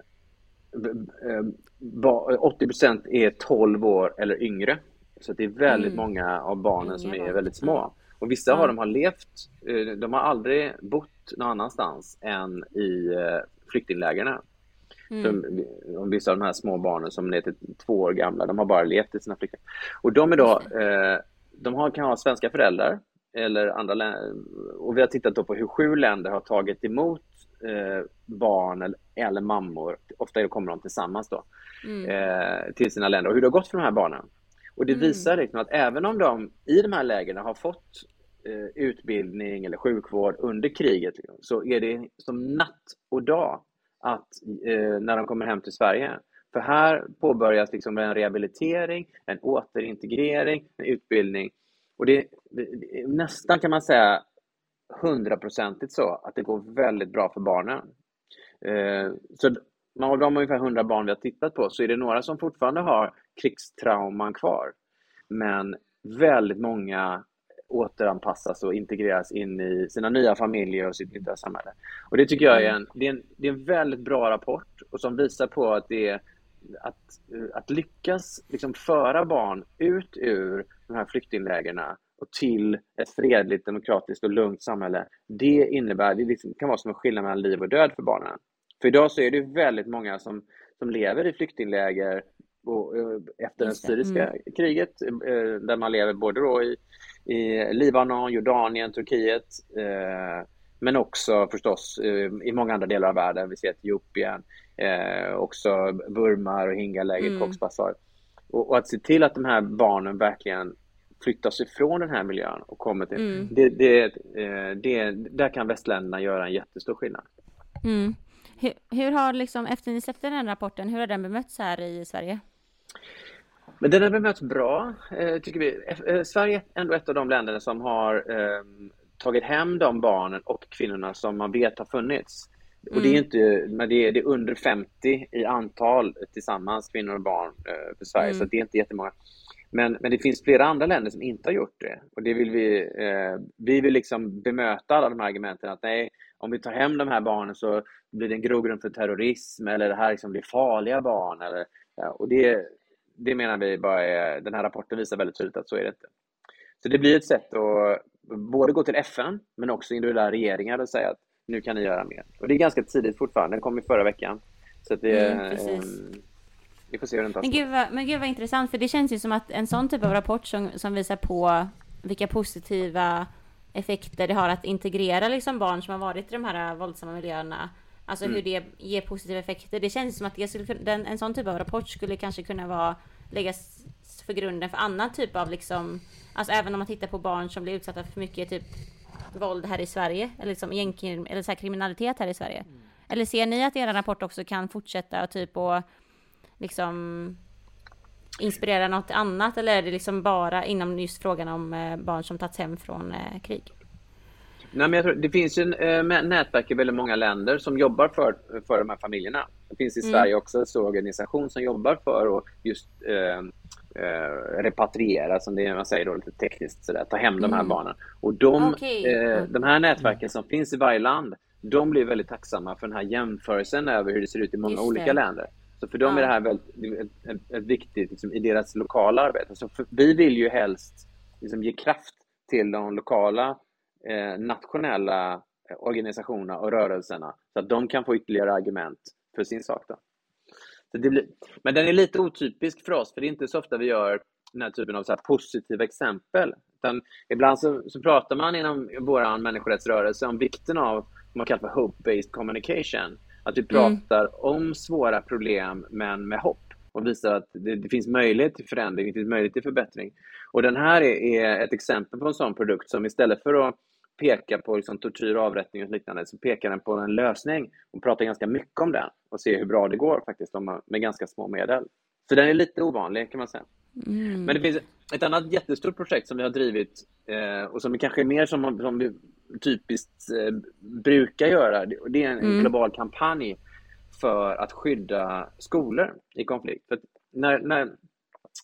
80% är 12 år eller yngre. Så det är väldigt mm. många av barnen som är väldigt små. Och vissa av dem har levt, eh, de har aldrig bott någon annanstans än i eh, flyktinglägren. Mm. vissa av de här små barnen som är till två år gamla, de har bara levt i sina flyktingar. Och de är då, eh, de har, kan ha svenska föräldrar eller andra länder. Och vi har tittat på hur sju länder har tagit emot eh, barn eller, eller, mammor, ofta kommer de tillsammans då, mm. eh, till sina länder och hur det har gått för de här barnen. Och det mm. visar liksom att även om de i de här lägren har fått eh, utbildning eller sjukvård under kriget liksom, så är det som natt och dag att eh, när de kommer hem till Sverige. För här påbörjas liksom en rehabilitering, en återintegrering, en utbildning. Och det, det nästan kan man säga hundraprocentigt så att det går väldigt bra för barnen. Eh, så av de ungefär 100 barn vi har tittat på så är det några som fortfarande har krigstrauman kvar. Men väldigt många återanpassas och integreras in i sina nya familjer och sitt nya samhälle. Och det tycker jag är en, det är en, det är en väldigt bra rapport och som visar på att det är att, att lyckas liksom föra barn ut ur de här flyktinglägren och till ett fredligt, demokratiskt och lugnt samhälle. Det innebär, det liksom kan vara som en skillnad mellan liv och död för barnen. För idag så är det väldigt många som, som lever i flyktingläger och, eh, efter det syriska mm. kriget, eh, där man lever både då i, i Libanon, Jordanien, Turkiet, eh, men också förstås i många andra delar av världen. Vi ser Etiopien, också Burma, Rohingya-lägret, mm. Cox's Bazar. Och, och, att se till att de här barnen verkligen flyttas ifrån den här miljön och kommer till... Mm. Det, det, det, där kan västländerna göra en jättestor skillnad. Mm. Hur, hur, har liksom, efter ni släppte den rapporten, hur har den bemötts här i Sverige? Men den har bemötts bra, eh, tycker vi. Eh, Sverige är ändå ett av de länderna som har eh, tagit hem de barnen och kvinnorna som man vet har funnits. Mm. Och det är mm. inte, men det är, det är, under 50 i antal tillsammans, kvinnor och barn, eh, för Sverige, mm. så det är inte jättemånga. Men, men det finns flera andra länder som inte har gjort det. Och det vill vi, eh, vi vill liksom bemöta alla de här argumenten att nej, om vi tar hem de här barnen så blir det en grogrund för terrorism eller det här liksom blir farliga barn. Eller, ja, och det, det menar vi bara är, den här rapporten visar väldigt tydligt att så är det inte. Så det blir ett sätt att både gå till FN men också individuella regeringar och säga att nu kan ni göra mer. Och det är ganska tidigt fortfarande, den kom i förra veckan. Så det, mm, vi får se hur den tas men gud, vad, men gud vad intressant, för det känns ju som att en sån typ av rapport som, som visar på vilka positiva effekter det har att integrera liksom barn som har varit i de här våldsamma miljöerna. Alltså mm. hur det ger positiva effekter. Det känns som att det skulle, den, en sån typ av rapport skulle kanske kunna vara läggas för grunden för annan typ av liksom, alltså även om man tittar på barn som blir utsatta för mycket typ våld här i Sverige, eller liksom gängkrim, eller så här kriminalitet här i Sverige. Mm. Eller ser ni att er rapport också kan fortsätta och typ och liksom inspirera något annat eller är det liksom bara inom just frågan om eh, barn som tagits hem från eh, krig? Nej, men jag tror, det finns ju äh, nätverk i väldigt många länder som jobbar för, för de här familjerna. Det finns i mm. Sverige också en stor organisation som jobbar för att just äh, äh, repatriera, som det är, man säger då lite tekniskt, sådär, ta hem de här mm. barnen. Och de, okay. mm. de här nätverken som finns i varje land, de blir väldigt tacksamma för den här jämförelsen över hur det ser ut i många olika länder. Så för dem är det här väldigt, ett, ett, viktigt liksom, i deras lokala arbete. Så för, vi vill ju helst liksom, ge kraft till de lokala eh, nationella eh, organisationerna och rörelserna så att de kan få ytterligare argument för sin sak. Då. Blir, men den är lite otypisk för oss, för det är inte så ofta vi gör den här typen av så positiva exempel. Utan ibland så, så pratar man inom vår människorättsrörelse om vikten av vad man kallar för hope-based communication. Att vi mm. pratar mm. om svåra problem men med hopp och visar att det, det, finns möjlighet till förändring, det finns möjlighet till förbättring. Och den här är, är ett exempel på en sån produkt som istället för att peka på liksom tortyr, avrättning och liknande så pekar den på en lösning och pratar ganska mycket om den och ser hur bra det går faktiskt med ganska små medel. Så den är lite ovanlig kan man säga. Mm. Men det finns ett annat jättestort projekt som vi har drivit eh, och som kanske är mer som, som vi typiskt eh, brukar göra. Det är en, mm. global kampanj för att skydda skolor i konflikt. För när, när,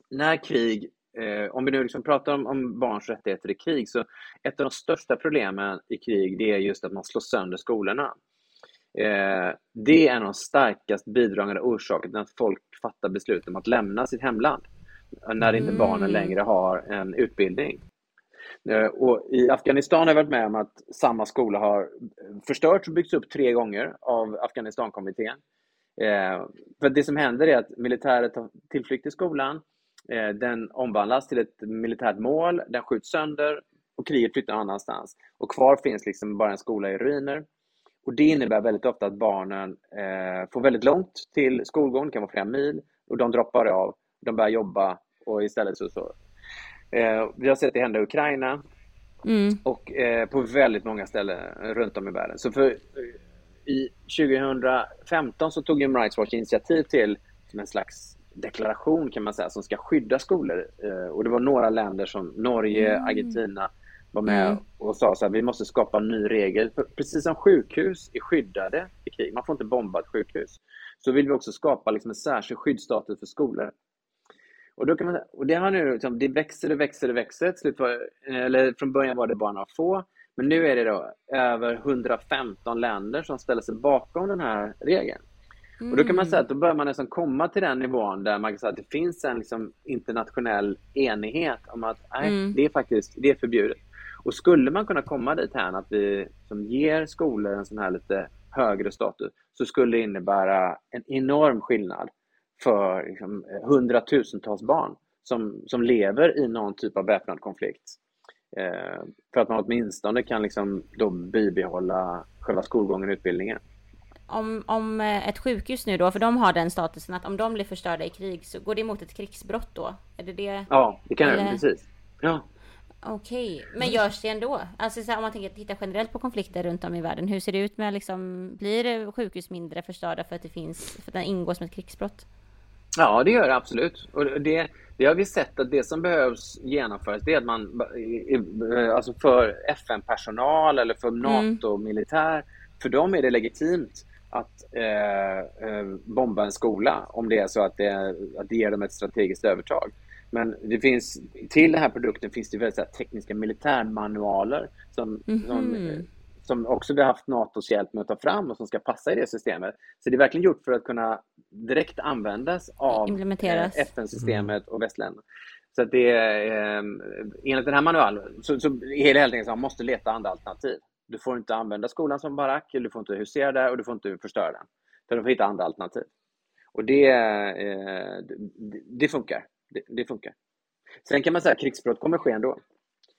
när krig Eh, om vi nu liksom pratar om, om, barns rättigheter i krig, så ett av de största problemen i krig det är just att man slår sönder skolorna. Eh, det är en av de starkast bidragande orsakerna till att folk fattar beslut om att lämna sitt hemland, när inte barnen mm. längre har en utbildning. Eh, och I Afghanistan har jag varit med om att samma skola har förstörts och byggts upp tre gånger av Afghanistankommittén. Eh, för det som händer är att militärer tar tillflykt till skolan, eh, den omvandlas till ett militärt mål, den skjuts sönder och kriget flyttar någon annanstans. Och kvar finns liksom bara en skola i ruiner. Och Det innebär väldigt ofta att barnen får väldigt långt till skolgården, det kan vara flera mil, och de droppar av, de börjar jobba och istället så, så Eh, vi har sett det hända i Ukraina mm. och eh, på väldigt många ställen runt om i världen. Så för, i 2015 så tog Human Rights Watch initiativ till som en slags deklaration kan man säga som ska skydda skolor. Eh, och det var några länder som Norge, mm. Argentina var med mm. och sa så att vi måste skapa en ny regel. För precis som sjukhus är skyddade i krig, man får inte bomba ett sjukhus, så vill vi också skapa liksom en särskild skyddsstatus för skolor. Och, då kan man, och det har nu, liksom, det växer, det växer, det växer. Slut var, eller från början var det bara några få, men nu är det då över 115 länder som ställer sig bakom den här regeln. Mm. Och då kan man säga att då börjar man nästan komma till den nivån där man kan säga att det finns en liksom internationell enighet om att nej, mm. det är faktiskt det är förbjudet. Och skulle man kunna komma dit här att vi som ger skolor en sån här lite högre status så skulle det innebära en enorm skillnad för liksom, hundratusentals barn som, som lever i någon typ av väpnad konflikt. Eh, för att man åtminstone kan liksom då bibehålla själva skolgången och utbildningen. Om, om eh, ett sjukhus nu då, för de har den statusen att om de blir förstörda i krig så går det emot ett krigsbrott då? Är det det? Ja, det kan det, precis. Ja. Okej, okay. men görs det ändå? Alltså så här, om man tänker titta generellt på konflikter runt om i världen, hur ser det ut med liksom, blir sjukhus mindre förstörda för att det finns, för att den ingår som ett krigsbrott? Ja, det gör det absolut. Och det, det har vi sett att det som behövs genomföras, det är att man, alltså för FN-personal eller för mm. NATO-militär, mm. för dem är det legitimt att eh, eh, bomba en skola om det är så att det, att det ger dem ett strategiskt övertag. Men det finns, till den här produkten finns det väldigt så här, tekniska militärmanualer som, mm -hmm. som, som också vi har haft NATOs hjälp med att ta fram och som ska passa i det systemet. Så det är verkligen gjort för att kunna direkt användas av eh, FN-systemet och västländerna. Så att det är, eh, enligt den här manualen så, så är det helt enkelt så att man måste leta andra alternativ. Du får inte använda skolan som barack, eller du får inte husera där och du får inte förstöra den. Utan du får hitta andra alternativ. Och det, eh, det, det funkar. Det, det, funkar. Sen kan man säga att krigsbrott kommer ske ändå.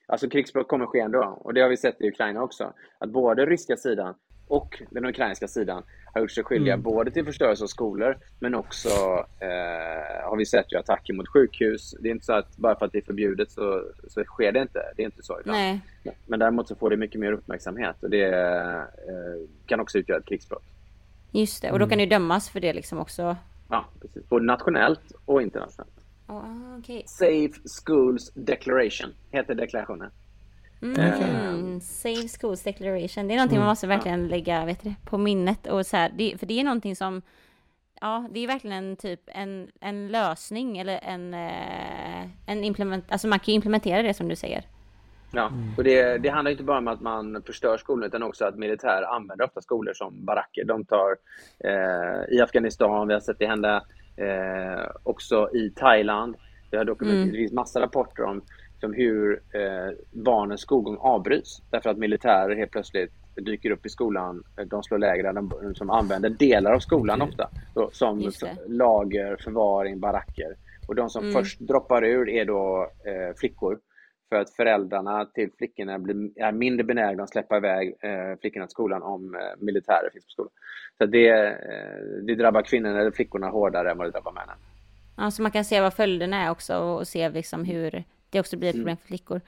Alltså krigsbrott kommer ske ändå. Och det har vi sett i Ukraina också. Att både ryska sidan och den ukrainska sidan har gjort sig skyldiga mm. både till förstörelse av skolor men också eh, har vi sett ju attacker mot sjukhus. Det är inte så att bara för att det är förbjudet så, så sker det inte. Det är inte så ibland. Nej. Men däremot så får det mycket mer uppmärksamhet och det eh, kan också utgöra ett krigsbrott. Just det, och då kan det dömas för det liksom också. Ja, precis. Både nationellt och internationellt. Oh, okay. Safe Schools Declaration heter deklarationen. Mm, uh, Safe Schools Declaration. Det är någonting mm, man måste verkligen lägga vet du, på minnet. Och så här, det, för det är någonting som, ja, det är verkligen en typ en, en lösning eller en, eh, en implement, alltså man kan ju implementera det som du säger. Ja, mm. och det, det handlar inte bara om att man förstör skolor utan också att militär använder ofta skolor som baracker. De tar eh, i Afghanistan, vi har sett det hända eh, också i Thailand. Det, har dokumenterat, mm. det finns massa rapporter om som hur eh, barnens skolgång avbryts därför att militärer helt plötsligt dyker upp i skolan. De slår läger de, som använder delar av skolan ofta då, som lager, förvaring, baracker. Och de som mm. först droppar ur är då eh, flickor för att föräldrarna till flickorna blir, är mindre benägna att släppa iväg eh, flickorna till skolan om eh, militärer finns på skolan. Så det, eh, det drabbar kvinnorna eller flickorna hårdare än vad det drabbar männen. Ja, så man kan se vad följderna är också och se liksom hur det också blir ett problem för flickor.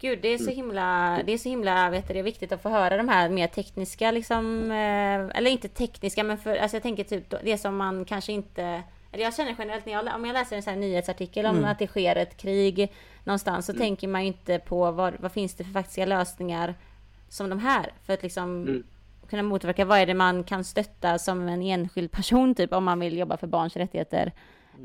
Gud, det är så mm. himla, det är så himla, vet du, det är viktigt att få höra de här mer tekniska liksom, eh, eller inte tekniska, men för, alltså jag tänker typ det som man kanske inte eller jag känner generellt när jag, om jag läser en sån här nyhetsartikel om mm. att det sker ett krig någonstans så mm. tänker man ju inte på vad, vad finns det för faktiska lösningar som de här för att liksom mm. kunna motverka vad är det man kan stötta som en enskild person typ om man vill jobba för barns rättigheter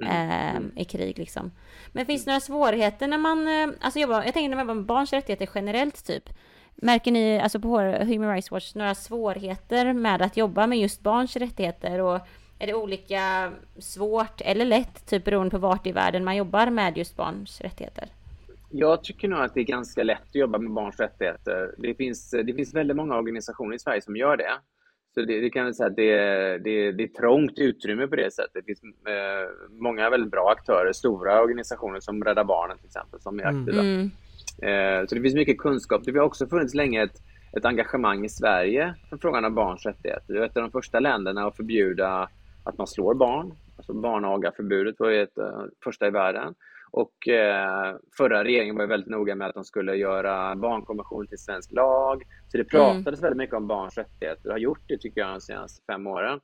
eh, i krig liksom. Men finns det några svårigheter när man, eh, alltså jobbar, jag tänker när man jobbar med barns rättigheter generellt typ. Märker ni, alltså på Human Rights Watch, några svårigheter med att jobba med just barns rättigheter och är det olika svårt eller lätt, typ beroende på vart i världen man jobbar med just barns rättigheter? Jag tycker nog att det är ganska lätt att jobba med barns rättigheter. Det finns, det finns väldigt många organisationer i Sverige som gör det. Så det, det kan jag säga att det, det, det är trångt utrymme på det sättet. Det finns eh, många väldigt bra aktörer, stora organisationer som Rädda Barnen till exempel, som är mm. aktiva. Mm. Eh, så det finns mycket kunskap. Det har också funnits länge ett, ett engagemang i Sverige för frågan om barns rättigheter. Vi är ett av de första länderna att förbjuda att man slår barn. Alltså barnagaförbudet var ju ett uh, första i världen. Och eh, förra regeringen var väldigt noga med att de skulle göra barnkonventionen till svensk lag. Så det pratades mm. väldigt mycket om barns rättigheter. Det har gjort det tycker jag de senaste fem åren.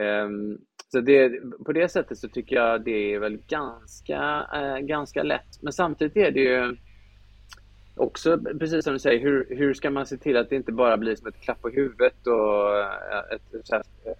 Um, så det, på det sättet så tycker jag det är väl ganska, eh, ganska lätt. Men samtidigt är det ju också, precis som du säger, hur, hur ska man se till att det inte bara blir som ett klapp på huvudet och eh, ett, ett,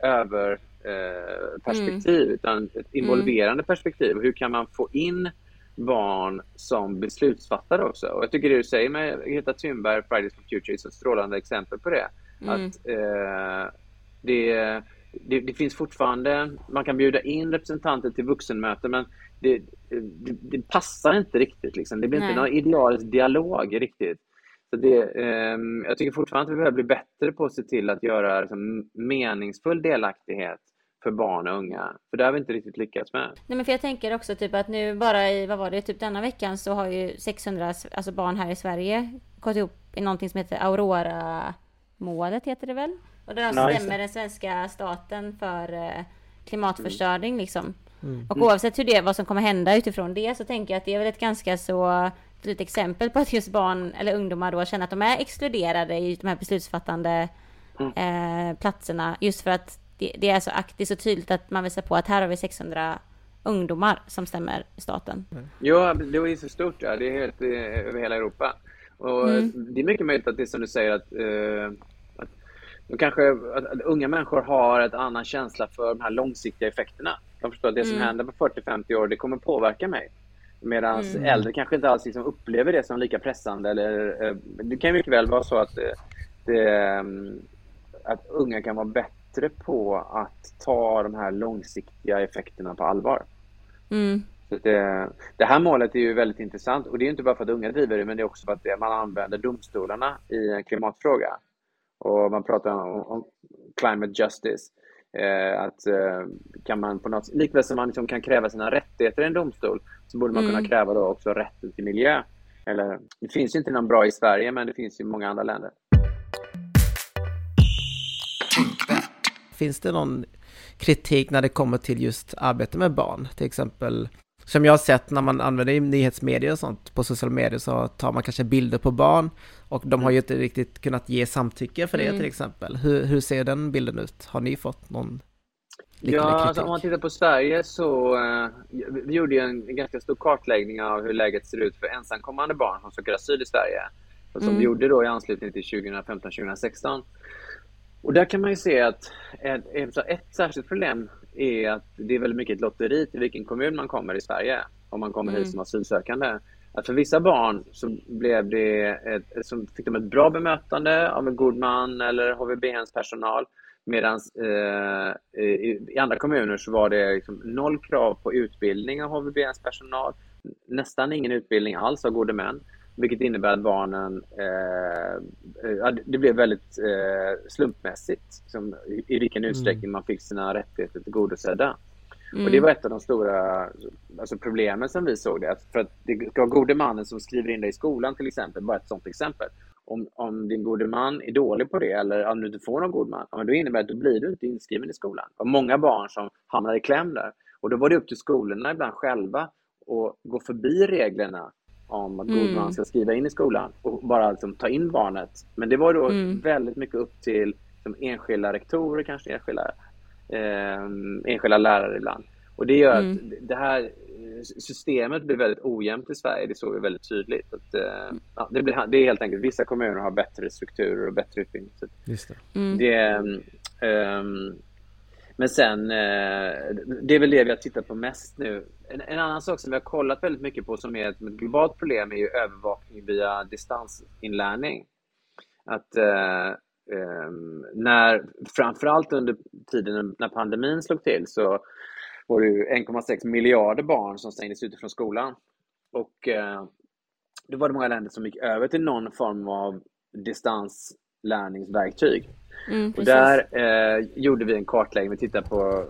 överperspektiv, mm. utan ett involverande mm. perspektiv. Hur kan man få in barn som beslutsfattare också? Och jag tycker det du säger med Greta Thunberg, Fridays for Future, är ett strålande exempel på det. Mm. Att eh, det det, det, finns fortfarande, man kan bjuda in representanter till vuxenmöten men det, det, det passar inte riktigt. Liksom. Det blir Nej. inte någon idealisk dialog riktigt. Så det, eh, jag tycker fortfarande att vi behöver bli bättre på att se till att göra liksom, meningsfull delaktighet för barn och unga. För det har vi inte riktigt lyckats med. Nej men för jag tänker också typ att nu bara i, vad var det, typ denna veckan så har ju 600 alltså barn här i Sverige gått ihop i någonting som heter Aurora-målet heter det väl? Och där nice. stämmer den svenska staten för eh, klimatförstöring mm. liksom. Mm. Och oavsett hur det, vad som kommer hända utifrån det så tänker jag att det är väl ett ganska så ett exempel på att just barn eller ungdomar då känner att de är exkluderade i de här beslutsfattande mm. eh, platserna. Just för att det, det, är så aktivt och tydligt att man visar på att här har vi 600 ungdomar som stämmer staten. Mm. Ja, det är så stort. Ja. Det är helt eh, över hela Europa. Och mm. Det är mycket möjligt att det är som du säger att eh, då kanske att, att unga människor har en annan känsla för de här långsiktiga effekterna. De förstår att det som mm. händer på 40-50 år, det kommer påverka mig. Medan mm. äldre kanske inte alls liksom upplever det som lika pressande. Eller, eh, det kan mycket väl vara så att, det, det, att unga kan vara bättre på att ta de här långsiktiga effekterna på allvar. Mm. Det, det, här målet är ju väldigt intressant och det är inte bara för att unga driver det men det är också för att man använder domstolarna i en klimatfråga. Och man pratar om, om climate justice. Eh, att eh, kan man på något likväl som man liksom kan kräva sina rättigheter i en domstol så borde man mm. kunna kräva då också rätten till miljö. Eller, det finns ju inte någon bra i Sverige men det finns i många andra länder. Finns det någon kritik när det kommer till just arbete med barn? Till exempel som jag har sett när man använder nyhetsmedier och sånt på sociala medier så tar man kanske bilder på barn och de har ju inte riktigt kunnat ge samtycke för det mm. till exempel. Hur, hur ser den bilden ut? Har ni fått någon Ja, alltså, om man tittar på Sverige så uh, vi gjorde ju en ganska stor kartläggning av hur läget ser ut för ensamkommande barn som söker asyl i Sverige. Som mm. vi gjorde då i anslutning till 2015-2016. Och där kan man ju se att ett, ett särskilt problem är att det är väldigt mycket ett lotteri till vilken kommun man kommer i Sverige om man kommer mm. hit som asylsökande. Att för vissa barn så blev det ett, så fick de ett bra bemötande av en god man eller HVB-hems personal. Medan eh, i, i, andra kommuner så var det liksom noll krav på utbildning av HVB-hems personal. Nästan ingen utbildning alls av gode män. Vilket innebär att barnen, eh, det blev väldigt eh, slumpmässigt som, i, vilken mm. utsträckning mm. man fick sina rättigheter tillgodosedda. Mm. Och det var ett av de stora alltså problemen som vi såg det. För att det ska vara gode mannen som skriver in dig i skolan till exempel, bara ett sånt exempel. Om, om din gode man är dålig på det eller om du inte får någon god man, då innebär det att då blir du inte inskriven i skolan. Det var många barn som hamnade i kläm där. Och då var det upp till skolorna ibland själva att gå förbi reglerna om att mm. god man ska skriva in i skolan och bara liksom, ta in barnet. Men det var då mm. väldigt mycket upp till som enskilda rektorer, kanske enskilda, eh, enskilda lärare ibland. Och det gör mm. att det här systemet blir väldigt ojämnt i Sverige. Det såg vi väldigt tydligt. Att, eh, ja, det, blir, det är helt enkelt vissa kommuner har bättre strukturer och bättre utbildning. Så Just det. Mm. det um, men sen, eh, det är väl det vi har tittat på mest nu. En, en, annan sak som vi har kollat väldigt mycket på som är ett, globalt problem är ju övervakning via distansinlärning. Att eh, eh, när, framförallt under tiden när pandemin slog till så var det ju 1,6 miljarder barn som stängdes ute från skolan. Och eh, då var det många länder som gick över till någon form av distanslärningsverktyg. Mm, och där eh, gjorde vi en kartläggning. Vi tittade på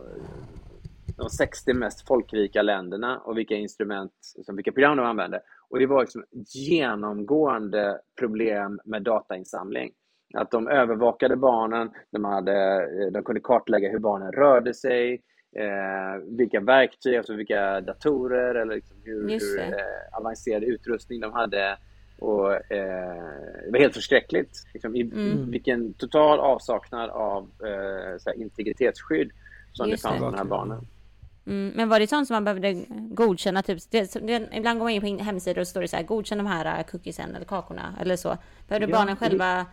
de 60 mest folkrika länderna och vilka instrument, som, vilka program de använde. Och det var liksom genomgående problem med datainsamling. Att de övervakade barnen, de, hade, de kunde kartlägga hur barnen rörde sig, eh, vilka verktyg, alltså vilka datorer eller liksom hur, hur eh, avancerad utrustning de hade. Och, eh, det var helt förskräckligt. Liksom, i, mm. Vilken total avsaknad av eh, integritetsskydd som Just det fanns med de här barnen. Mm, men var det sånt som man behövde godkänna? Typ, det, det, ibland går man in på hemsidor och står det så här, godkänn de här äh, cookiesen eller kakorna eller så. Behövde ja, barnen själva det...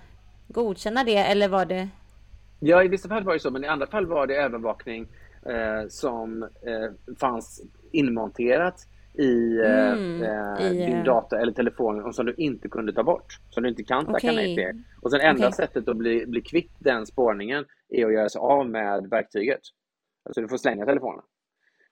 godkänna det eller var det? Ja, i vissa fall var det så, men i andra fall var det övervakning eh, som eh, fanns inmonterat i, eh, mm, eh, i din data eller telefon och som du inte kunde ta bort. Som du inte kan tacka okay. nej till. Och sen enda okay. sättet att bli, bli kvitt den spårningen är att göra sig av med verktyget. Alltså du får slänga telefonen.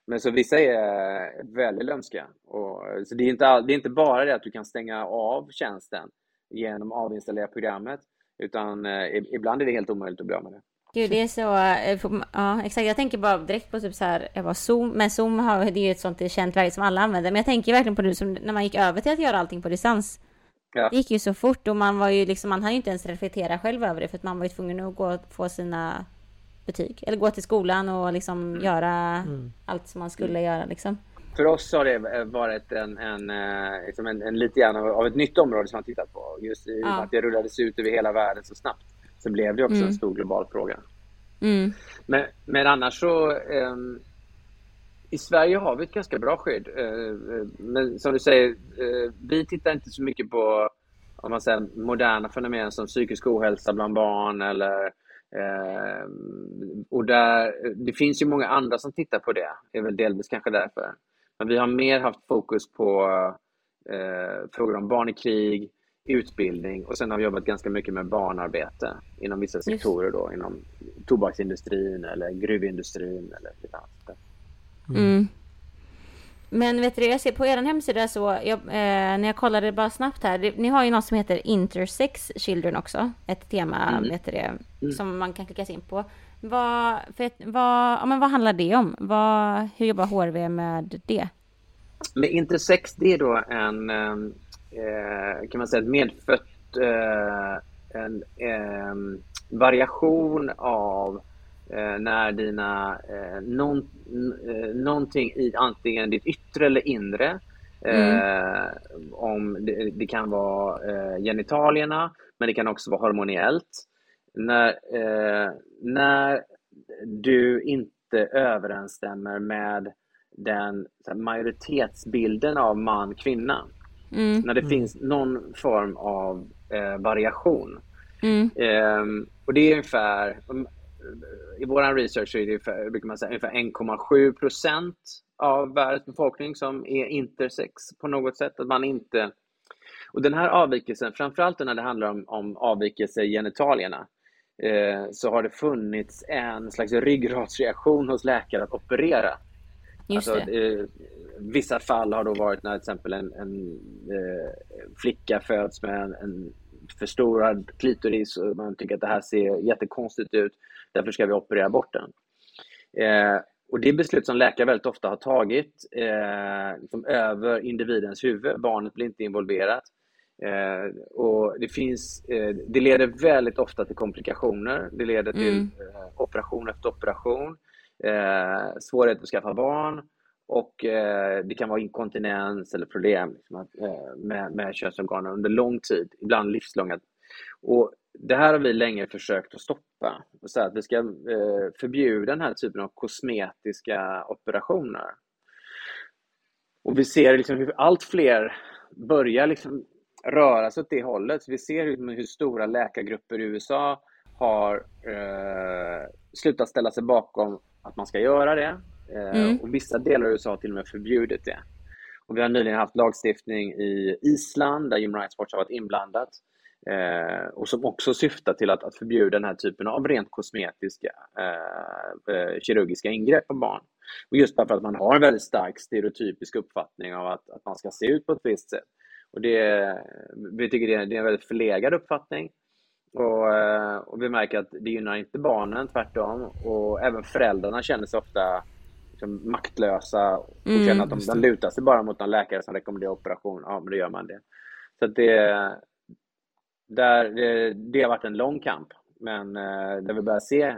Men så vissa är väldigt lömska. Och, så det är, inte all, det är inte bara det att du kan stänga av tjänsten genom att avinstallera programmet. Utan eh, ibland är det helt omöjligt att bli av med det. Gud, det är så, eh, ja exakt. Jag tänker bara direkt på typ så här, jag var Zoom, men Zoom har, det är ju ett sånt känt verktyg som alla använder. Men jag tänker verkligen på det som när man gick över till att göra allting på distans. Ja. Det gick ju så fort och man var ju liksom, man hann ju inte ens reflektera själv över det för att man var ju tvungen att gå och få sina betyg. Eller gå till skolan och liksom mm. göra mm. allt som man skulle mm. göra liksom. För oss har det varit en, en, eh, liksom en, en lite grann av ett nytt område som man tittat på. Just i ja. att det rullades ut över hela världen så snabbt så blev det också mm. en stor global fråga. Mm. Men, men annars så um, i Sverige har vi ett ganska bra skydd. Uh, men som du säger, uh, vi tittar inte så mycket på om man säger, moderna fenomen som psykisk ohälsa bland barn eller uh, och där, det finns ju många andra som tittar på det. Det är väl delvis kanske därför. Men vi har mer haft fokus på frågor om barn i krig, utbildning och sen har vi jobbat ganska mycket med barnarbete inom vissa sektorer då, inom tobaksindustrin eller gruvindustrin eller lite annat. Mm. mm. Men vet du, jag ser på er hemsida så, jag, eh, när jag kollade bara snabbt här, det, ni har ju något som heter Intersex Children också, ett tema, mm. vet det, mm. som man kan klicka sig in på. Vad, för, vad, ja, men vad handlar det om? Vad, hur jobbar HRV med det? Med Intersex, det är då en Eh, kan man säga, ett medfött eh, en, en variation av eh, när dina, eh, någon, eh, någonting i antingen ditt yttre eller inre mm. om det, det, kan vara eh, genitalierna, men det kan också vara hormoniellt. När, när du inte överensstämmer med den majoritetsbilden av man-kvinna. Mm. När det mm. finns någon form av eh, variation. Mm. Eh, och det är ungefär, um, i vår research är det ungefär, brukar man säga, ungefär 1,7 procent av världens befolkning som är intersex på något sätt. Att man inte... Och den här avvikelsen, framförallt när det handlar om, om avvikelse i genitalierna, eh, så har det funnits en slags ryggradsreaktion hos läkare att operera. Alltså. Eh, vissa fall har då varit när till exempel en, en eh, flicka föds med en, en förstorad klitoris och man tycker att det här ser jättekonstigt ut. Därför ska vi operera bort den. Eh, och det är beslut som läkare väldigt ofta har tagit eh, liksom över individens huvud. Barnet blir inte involverat. Eh, och det, finns, eh, det leder väldigt ofta till komplikationer. Det leder till mm. Eh, operation efter operation. Eh, svårighet att skaffa barn och eh, det kan vara inkontinens eller problem liksom, eh, med, med könsorganen under lång tid, ibland livslånga. Och det här har vi länge försökt att stoppa. Så att vi ska eh, förbjuda den här typen av kosmetiska operationer. Och vi ser liksom hur allt fler börjar liksom röra sig åt det hållet. Så vi ser hur, hur stora läkargrupper i USA har eh, slutat ställa sig bakom att man ska göra det. Eh, mm. Och vissa delar av USA har till och med förbjudit det. Och vi har nyligen haft lagstiftning i Island där Human Rights Watch har varit inblandat. Eh, och som också syftar till att, att förbjuda den här typen av rent kosmetiska eh, eh, kirurgiska ingrepp på barn. Och just för att man har en väldigt stark stereotypisk uppfattning av att, att man ska se ut på ett visst sätt. Och det, vi tycker det är, det är en väldigt förlegad uppfattning. Och, eh, och vi märker att det gynnar inte barnen, tvärtom. Och även föräldrarna känner sig ofta liksom maktlösa och mm, känner att de, de lutar sig bara mot någon läkare som rekommenderar operation. Ja, men då gör man det. Så det, där, det, det har varit en lång kamp, men eh, där vi börjar se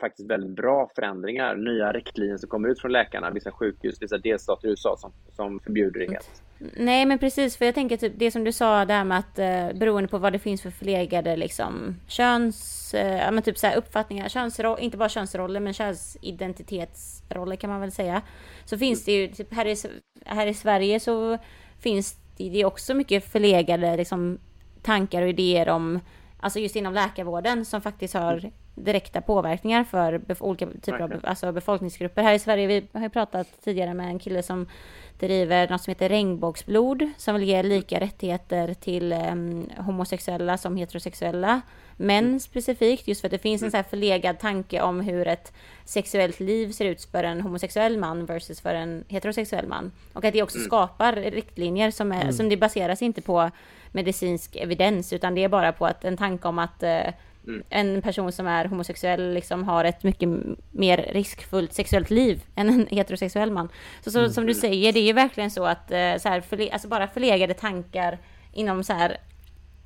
faktiskt väldigt bra förändringar, nya riktlinjer som kommer ut från läkarna, vissa sjukhus, vissa delstater i USA som, som förbjuder det helt. Nej men precis, för jag tänker typ det som du sa där med att eh, beroende på vad det finns för förlegade liksom köns, eh, ja men typ så här uppfattningar, könsroll, inte bara könsroller men könsidentitetsroller kan man väl säga. Så finns det ju, typ här i, här i Sverige så finns det, det också mycket förlegade liksom tankar och idéer om, alltså just inom läkarvården som faktiskt har direkta påverkningar för olika typer av alltså befolkningsgrupper. Här i Sverige, vi har ju pratat tidigare med en kille som driver något som heter regnbågsblod, som vill ge lika rättigheter till um, homosexuella som heterosexuella män mm. specifikt, just för att det finns en så här förlegad tanke om hur ett sexuellt liv ser ut för en homosexuell man versus för en heterosexuell man. Och att det också mm. skapar riktlinjer som, är, mm. som det baseras inte på medicinsk evidens, utan det är bara på att en tanke om att uh, Mm. En person som är homosexuell liksom har ett mycket mer riskfullt sexuellt liv än en heterosexuell man. Så, så mm. som du säger, det är ju verkligen så att eh, så här, förle alltså bara förlegade tankar inom så här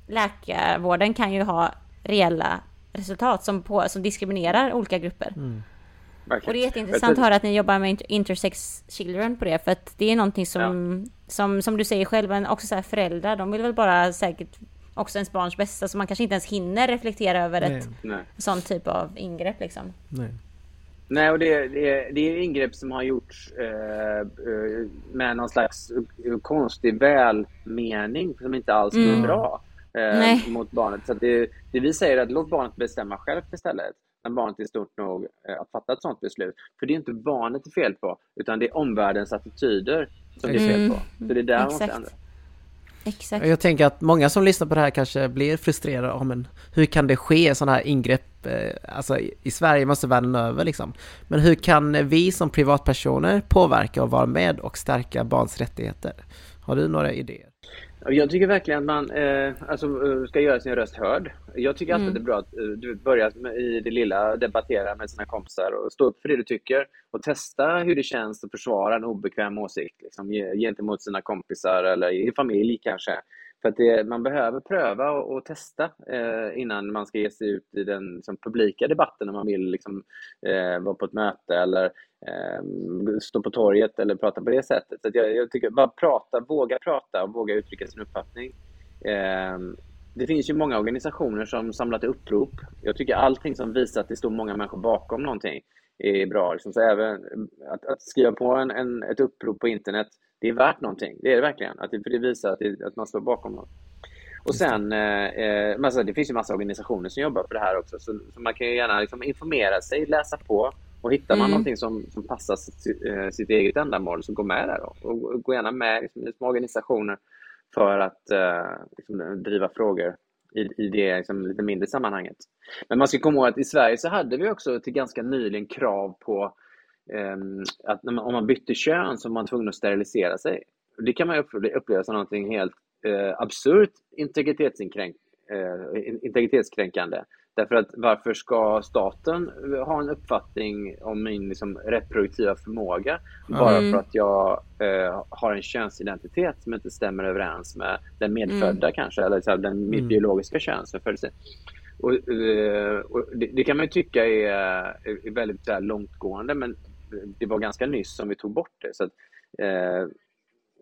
läkarvården kan ju ha reella resultat som, på, som diskriminerar olika grupper. Mm. Och det är jätteintressant att höra att ni jobbar med intersex children på det, för att det är någonting som, ja. som, som du säger själv, också så här föräldrar, de vill väl bara säkert också ens barns bästa, så man kanske inte ens hinner reflektera över Nej. ett Nej. sånt typ av ingrepp liksom. Nej. Nej, och det, det, det är ingrepp som har gjorts eh, eh med någon slags konstig välmening som inte alls är mm. bra eh, mot barnet. Så det, det vi säger är att låt barnet bestämma självt istället när barnet är stort nog eh, att fatta ett sånt beslut. För det är inte barnet det är fel på, utan det är omvärldens attityder som det är fel på. Så det är där man måste ändra. Exakt. Jag tänker att många som lyssnar på det här kanske blir frustrerade. Oh, men hur kan det ske sådana här ingrepp eh, alltså, i Sverige, måste världen över liksom. Men hur kan vi som privatpersoner påverka och vara med och stärka barns rättigheter? Har du några idéer? Jag tycker verkligen att man eh, alltså, eh, ska göra sin röst hörd. Jag tycker alltid mm. det är bra att eh, du börjar i det lilla debattera med sina kompisar och stå upp för det du tycker och testa hur det känns att försvara en obekväm åsikt liksom, gentemot sina kompisar eller i familj kanske. För att det, man behöver pröva och, och testa eh, innan man ska ge sig ut i den liksom, publika debatten när man vill liksom, eh, vara på ett möte eller stå på torget eller prata på det sättet. Så jag, jag, tycker bara prata, våga prata och våga uttrycka sin uppfattning. Eh, det finns ju många organisationer som samlat upprop. Jag tycker allting som visar att det står många människor bakom någonting är bra. Liksom. Så även att, att skriva på en, en, ett upprop på internet det är värt någonting. Det är det verkligen. Att det, för det visar att, det, att man står bakom något. Och sen, eh, eh alltså, det finns ju massa organisationer som jobbar för det här också. Så, så man kan ju gärna liksom informera sig, läsa på. Och hittar man mm. någonting som, som passar sitt, eh, sitt eget ändamål, så gå med där då. Och, och gå gärna med liksom, små organisationer för att eh, liksom, driva frågor i, i det liksom, lite mindre sammanhanget. Men man ska komma ihåg att i Sverige så hade vi också till ganska nyligen krav på Ehm, att man, om man bytte kön så var man tvungen att sterilisera sig. Det kan man uppleva som något helt eh, absurt eh, integritetskränkande. Därför att varför ska staten ha en uppfattning om min liksom, reproduktiva förmåga bara mm. för att jag eh, har en könsidentitet som inte stämmer överens med den medfödda mm. kanske, eller så här, den mm. biologiska könsförfödelsen. Och, eh, och det, det, kan man ju tycka är, är väldigt så här, långtgående, men det var ganska nyss som vi tog bort det. Så att, eh,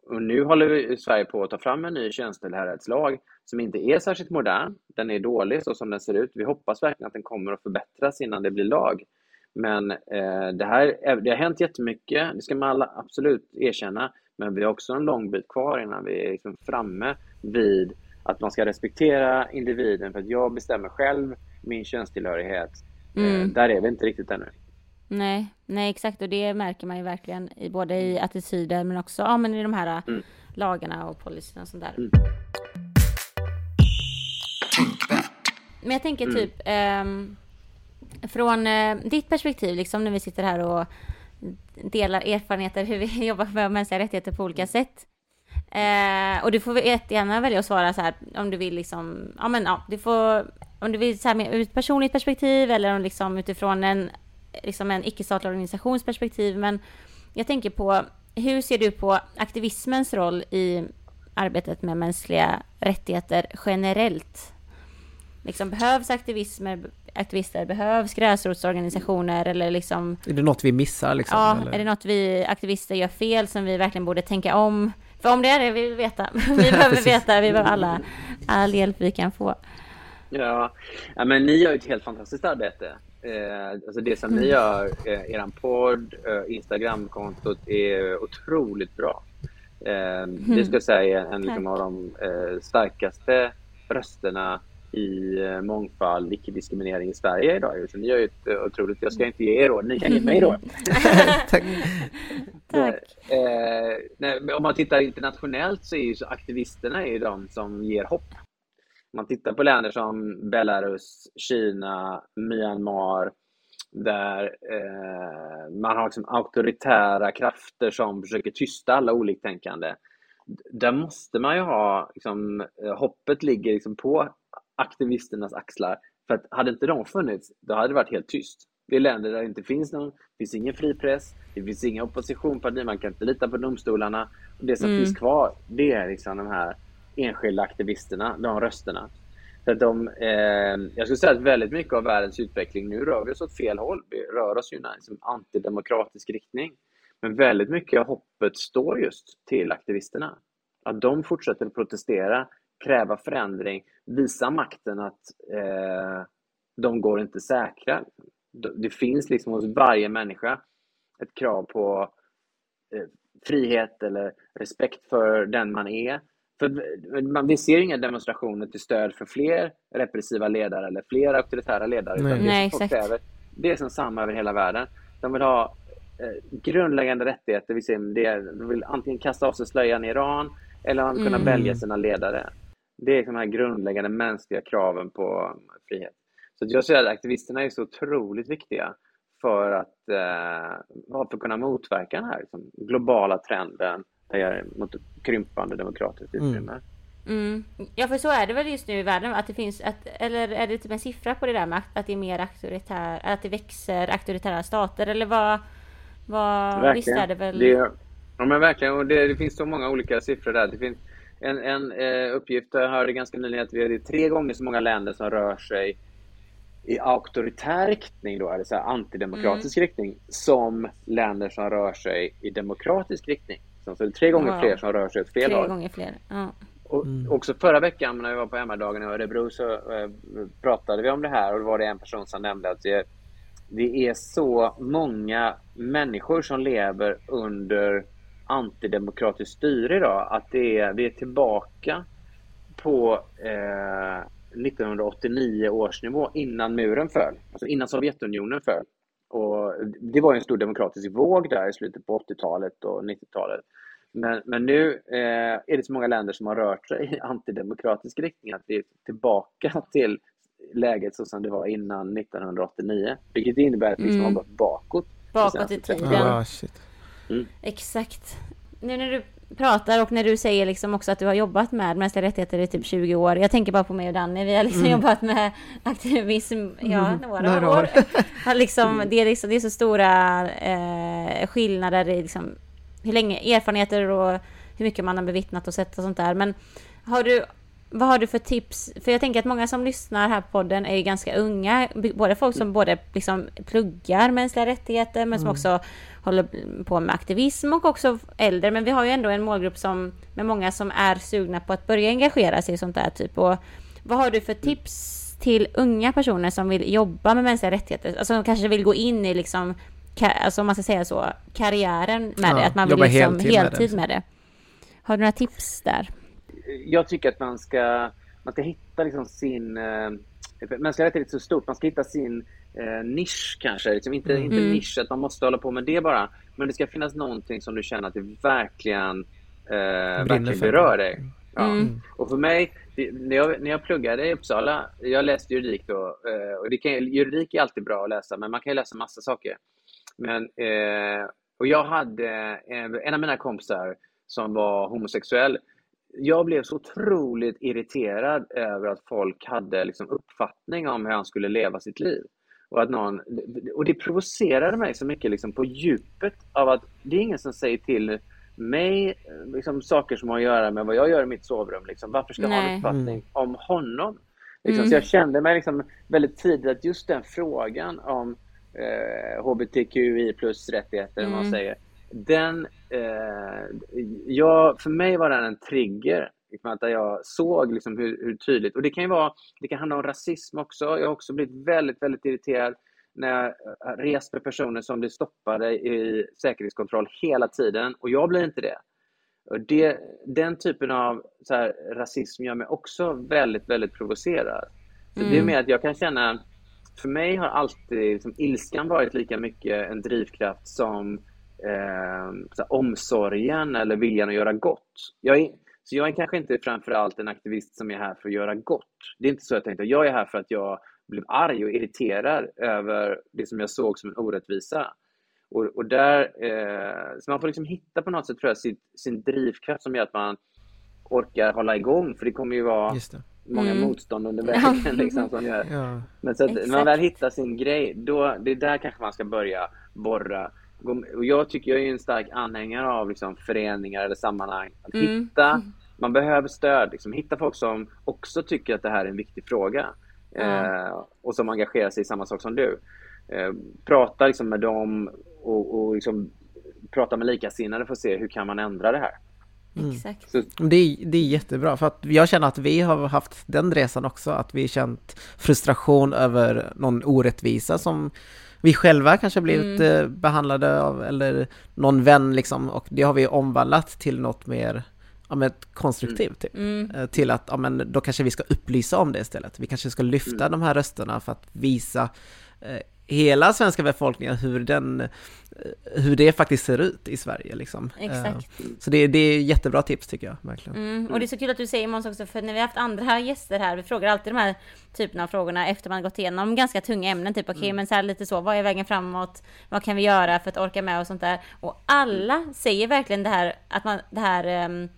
och nu håller vi, Sverige på att ta fram en ny könstillhörighetslag som inte är särskilt modern. Den är dålig så som den ser ut. Vi hoppas verkligen att den kommer att förbättras innan det blir lag. Men eh, det, här, det har hänt jättemycket, det ska man alla absolut erkänna. Men vi har också en lång bit kvar innan vi är liksom framme vid att man ska respektera individen för att jag bestämmer själv min könstillhörighet. Eh, mm. Eh, där är vi inte riktigt ännu. Nej, nej exakt och det märker man ju verkligen i både i attityder men också ja, men i de här mm. lagarna och policyerna och sånt där. Mm. Men jag tänker mm. typ um, från uh, ditt perspektiv, liksom när vi sitter här och delar erfarenheter hur vi jobbar för mänskliga rättigheter på olika sätt. Uh, och du får jättegärna välja att svara så här om du vill liksom, ja men ja, du får, om du vill så här med ur ett personligt perspektiv eller om liksom utifrån en liksom en icke-statlig organisations perspektiv, men jag tänker på hur ser du på aktivismens roll i arbetet med mänskliga rättigheter generellt? Liksom, behövs aktivismer, aktivister, behövs gräsrotsorganisationer eller liksom... Är det något vi missar liksom? Ja, eller? är det något vi aktivister gör fel som vi verkligen borde tänka om? För om det är det vi vill veta. Vi behöver veta, vi behöver alla, all hjälp vi kan få. Ja, ja men ni gör ett helt fantastiskt arbete. Eh, alltså det som ni mm. gör, eh, er podd, eh, Instagramkontot är otroligt bra. Eh, mm. Det ska jag säga är en liksom, av de eh, starkaste rösterna i eh, mångfald, icke-diskriminering i Sverige idag. Så ni gör ju ett eh, otroligt... Jag ska inte ge er råd, ni kan ge mig råd. Tack. Tack. Eh, nej, om man tittar internationellt så är ju så aktivisterna är ju de som ger hopp. Man tittar på länder som Belarus, Kina, Myanmar, där eh, man har liksom auktoritära krafter som försöker tysta alla oliktänkande. Där måste man ju ha, liksom, eh, hoppet ligger liksom på aktivisternas axlar. För att hade inte de funnits, då hade det varit helt tyst. Det är länder där det inte finns någon, det finns ingen fri press, det finns ingen oppositionsparti, man kan inte lita på domstolarna. Och det som mm. finns kvar, det är liksom de här enskilda aktivisterna, de rösterna. Så att de, eh, jag skulle säga att väldigt mycket av världens utveckling, nu rör vi oss åt fel håll. Vi rör oss ju i en liksom antidemokratisk riktning. Men väldigt mycket av hoppet står just till aktivisterna. Att de fortsätter att protestera, kräva förändring, visa makten att eh, de går inte säkra. Det finns liksom hos varje människa ett krav på eh, frihet eller respekt för den man är. För man, vi ser inga demonstrationer till stöd för fler repressiva ledare eller fler auktoritära ledare. Nej. Nej, exakt. Kräver, det är som samma över hela världen. De vill ha eh, grundläggande rättigheter. Vi ser, det, de vill antingen kasta av sig slöjan i Iran eller man kunna mm. välja sina ledare. Det är de här grundläggande mänskliga kraven på frihet. Så jag säger att aktivisterna är så otroligt viktiga för att, eh, för att kunna motverka den här liksom, globala trenden mot krympande demokratiskt mm. utrymme. Mm. Mm. Ja för så är det väl just nu i världen att det finns, att, eller är det typ en siffra på det där med att, det är mer auktoritär, att det växer auktoritära stater eller vad, vad visst är det väl? Det, ja men verkligen och det, det, finns så många olika siffror där. Det finns en, en eh, uppgift jag hörde ganska nyligen att vi är tre gånger så många länder som rör sig i auktoritär riktning då, eller antidemokratisk mm. riktning, som länder som rör sig i demokratisk riktning. Så det är tre gånger wow. fler som rör sig åt fel håll. Tre gånger fler, ja. Och mm. Också förra veckan när vi var på MR-dagen i Örebro så äh, pratade vi om det här och då var det en person som nämnde att det, det är så många människor som lever under antidemokratiskt styre idag att det är, vi är tillbaka på eh, 1989 års nivå innan muren föll, alltså innan Sovjetunionen föll. Och det var en stor demokratisk våg där i slutet på 80-talet och 90-talet. Men, men nu eh, är det så många länder som har rört sig i antidemokratisk riktning att vi är tillbaka till läget så som det var innan 1989. Vilket innebär att vi liksom mm. har gått bakåt. Bakåt i tiden. Ah, mm. Exakt. Nu när du pratar och när du säger liksom också att du har jobbat med mänskliga rättigheter i typ 20 år. Jag tänker bara på mig och Danny, vi har liksom mm. jobbat med aktivism, ja, mm. några, några år. år. liksom, det, är liksom, det är så stora eh, skillnader i liksom, hur länge, erfarenheter och hur mycket man har bevittnat och sett och sånt där. Men har du, vad har du för tips? För jag tänker att många som lyssnar här på podden är ju ganska unga. Både folk som både liksom pluggar mänskliga rättigheter men som mm. också håller på med aktivism och också äldre. Men vi har ju ändå en målgrupp som, med många som är sugna på att börja engagera sig i sånt där typ. Och vad har du för tips till unga personer som vill jobba med mänskliga rättigheter? Alltså som kanske vill gå in i liksom, alltså om man ska säga så, karriären med ja, det. Att man vill liksom heltid, heltid med, det. med det. Har du några tips där? Jag tycker att man ska, man ska hitta liksom sin... Eh, mänskliga rättigheter är så stort, man ska hitta sin eh, nisch kanske. Liksom inte, mm. inte nisch, att man måste hålla på med det bara. Men det ska finnas någonting som du känner att det verkligen, eh, verkligen berör dig. Ja. Mm. Och för mig, när jag, när jag pluggade i Uppsala, jag läste juridik då, eh, och det kan, juridik är alltid bra att läsa, men man kan ju läsa massa saker. Men, eh, och jag hade en, en av mina kompisar som var homosexuell. Jag blev så otroligt irriterad över att folk hade liksom uppfattning om hur han skulle leva sitt liv. Och, att någon, och det provocerade mig så mycket liksom på djupet av att det är ingen som säger till mig liksom, saker som har att göra med vad jag gör i mitt sovrum. Liksom. Varför ska jag ha en uppfattning mm. om honom? Liksom, mm. Så jag kände mig liksom väldigt tidigt att just den frågan om eh, hbtqi plus rättigheter, mm. man säger, den, eh, jag, för mig var den en trigger. Liksom att jag såg liksom hur, hur, tydligt, och det kan ju vara, det kan handla om rasism också. Jag har också blivit väldigt, väldigt irriterad när jag rest med personer som blir stoppade i säkerhetskontroll hela tiden och jag blir inte det. Och det den typen av så här, rasism gör mig också väldigt, väldigt provocerad. Så mm. Det är mm. mer att jag kan känna, för mig har alltid liksom, ilskan varit lika mycket en drivkraft som eh, här, omsorgen eller viljan att göra gott. Jag så jag är kanske inte framförallt en aktivist som är här för att göra gott. Det är inte så jag tänkte. Jag är här för att jag blev arg och irriterad över det som jag såg som en orättvisa. Och, och där, eh, så man får liksom hitta på något sätt tror jag, sin, sin drivkraft som gör att man orkar hålla igång, för det kommer ju vara många mm. motstånd under vägen. Liksom, som gör. Ja. Men så att när man väl hittar sin grej, då, det är där kanske man ska börja borra. Och jag tycker jag är en stark anhängare av liksom, föreningar eller sammanhang. Att mm. hitta, man behöver stöd. Liksom, hitta folk som också tycker att det här är en viktig fråga. Mm. Eh, och som engagerar sig i samma sak som du. Eh, prata liksom med dem och, och liksom, prata med likasinnade för att se hur kan man ändra det här. Mm. Exakt. Det är, det är jättebra, för att jag känner att vi har haft den resan också, att vi känt frustration över någon orättvisa som vi själva kanske blivit mm. Eh, behandlade av, eller någon vän liksom, och det har vi omvandlat till något mer ja, men konstruktivt typ. Mm. Eh, till att, ja men då kanske vi ska upplysa om det istället. Vi kanske ska lyfta mm. de här rösterna för att visa eh, hela svenska befolkningen hur den, eh, hur det faktiskt ser ut i Sverige liksom. Exakt. Så det, det är jättebra tips tycker jag, verkligen. Mm, och det är så kul att du säger Måns också, för när vi har haft andra gäster här, vi frågar alltid de här typerna av frågorna efter man gått igenom ganska tunga ämnen, typ okej okay, mm. men så här lite så, vad är vägen framåt, vad kan vi göra för att orka med och sånt där. Och alla säger verkligen det här, att man, det här um,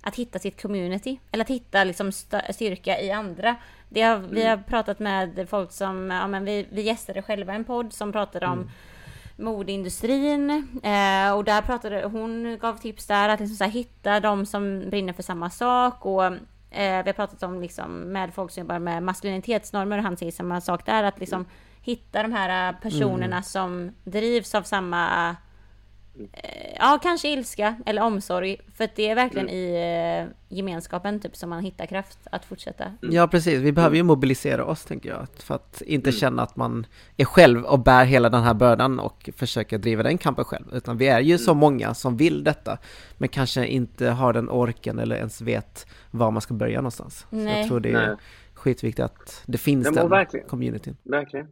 att hitta sitt community, eller att hitta liksom styrka i andra. Det har, mm. Vi har pratat med folk som, ja men vi, vi gästade själva en podd som pratade om mm. modeindustrin eh, och där pratade hon gav tips där att liksom så här, hitta de som brinner för samma sak och eh, vi har pratat om liksom med folk som jobbar med maskulinitetsnormer och han säger samma sak där att liksom hitta de här personerna mm. som drivs av samma Eh, ja, kanske ilska eller omsorg. För det är verkligen mm. i eh, gemenskapen typ som man hittar kraft att fortsätta. Mm. Ja, precis. Vi behöver ju mobilisera oss, tänker jag. För att inte mm. känna att man är själv och bär hela den här bördan och försöker driva den kampen själv. Utan vi är ju så mm. många som vill detta, men kanske inte har den orken eller ens vet var man ska börja någonstans. Nej. Så jag tror det är Nej. skitviktigt att det finns den verkligen. communityn. Verkligen.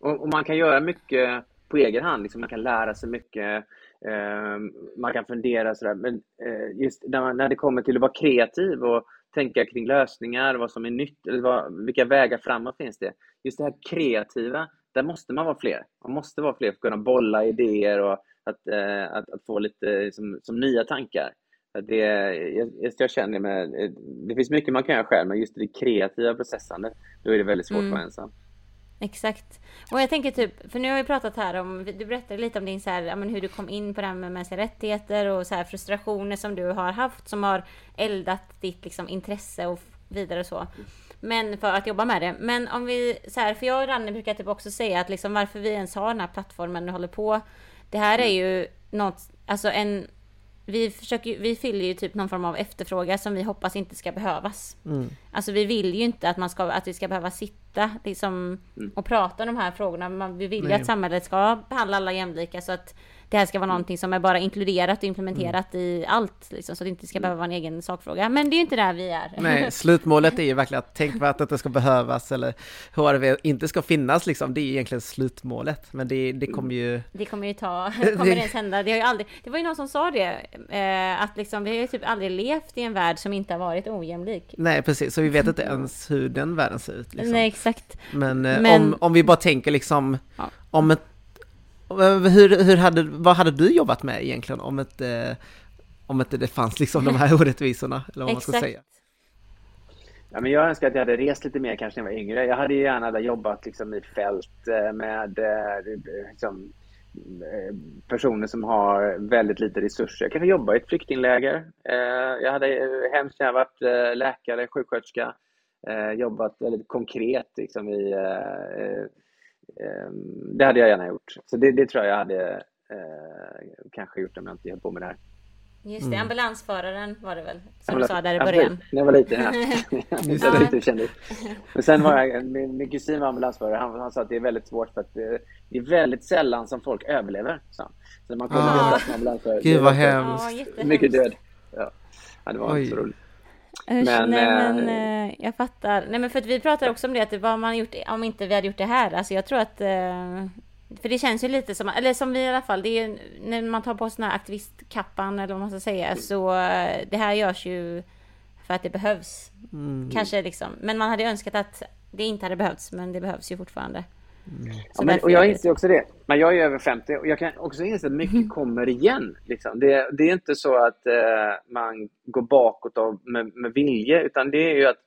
Och, och man kan göra mycket på egen hand. Liksom man kan lära sig mycket Ehm, man kan fundera sådär, men eh, just när, man, när det kommer till att vara kreativ och tänka kring lösningar, vad som är nytt, eller vad, vilka vägar framåt finns det? Just det här kreativa, där måste man vara fler. Man måste vara fler för att kunna bolla idéer och att, eh, att, att, få lite som, som nya tankar. Det, jag, jag känner med, det finns mycket man kan göra själv, men just det kreativa processandet, då är det väldigt svårt mm. att vara ensam. Exakt. Och jag tänker typ, för nu har vi pratat här om, du berättade lite om din så här, men hur du kom in på det här med mänskliga rättigheter och så här frustrationer som du har haft som har eldat ditt liksom intresse och vidare och så. Men för att jobba med det. Men om vi, så här, för jag och Ranne brukar typ också säga att liksom varför vi ens har den här plattformen och håller på. Det här är ju något, alltså en vi, försöker, vi fyller ju typ någon form av efterfrågan som vi hoppas inte ska behövas. Mm. Alltså vi vill ju inte att, man ska, att vi ska behöva sitta liksom, mm. och prata om de här frågorna. vi vill ju att samhället ska behandla alla jämlika så att det här ska vara någonting som är bara inkluderat och implementerat mm. i allt, liksom, så att det inte ska behöva vara en egen sakfråga. Men det är ju inte där vi är. Nej, slutmålet är ju verkligen att tänk vad att det ska behövas eller HRV inte ska finnas liksom. Det är egentligen slutmålet, men det, det kommer ju... Det kommer ju ta, det kommer det ens hända. Det har ju aldrig, det var ju någon som sa det, eh, att liksom vi har ju typ aldrig levt i en värld som inte har varit ojämlik. Nej, precis, så vi vet inte ens hur den världen ser ut. Liksom. Nej, exakt. Men, eh, men... Om, om vi bara tänker liksom, ja. om ett hur, hur hade, vad hade du jobbat med egentligen om inte, om inte det fanns liksom de här orättvisorna? Eller vad man ska säga? Ja, men jag önskar att jag hade rest lite mer kanske när jag var yngre. Jag hade gärna jobbat liksom i fält eh, med eh, liksom, eh, personer som har väldigt lite resurser. Jag kanske jobba i ett flyktingläger. Jag hade hemskt gärna varit läkare, sjuksköterska, jobbat väldigt konkret liksom, i det hade jag gärna gjort. Så det, det tror jag jag hade eh, kanske gjort om jag inte höll på med det här. Just det, mm. ambulansföraren var det väl? Som du sa där i början. När jag var liten, ja. jag lite kändis. Men sen var jag, min, min kusin var ambulansförare. Han, han sa att det är väldigt svårt för att det, det är väldigt sällan som folk överlever. Så, så man kommer ah. som ambulansförare. Gud vad hemskt. Mycket död. Ja. ja, det var Oj. inte så roligt. Usch, men, nej men äh, jag fattar. Nej men för att vi pratade också om det, att vad man gjort om inte vi hade gjort det här. Alltså jag tror att äh, för det känns ju lite som, eller som vi i alla fall, det är när man tar på sån här aktivistkappan eller vad man ska säga, så eh, det här görs ju för att det behövs. Mm. Kanske liksom, men man hade önskat att det inte hade behövts, men det behövs ju fortfarande. Mm. Ja, men, och jag inser också det. Men jag är över 50 och jag kan också inse att mycket mm. kommer igen. Liksom. Det, det, är inte så att eh, man går bakåt av, med, med vilje, utan det är ju att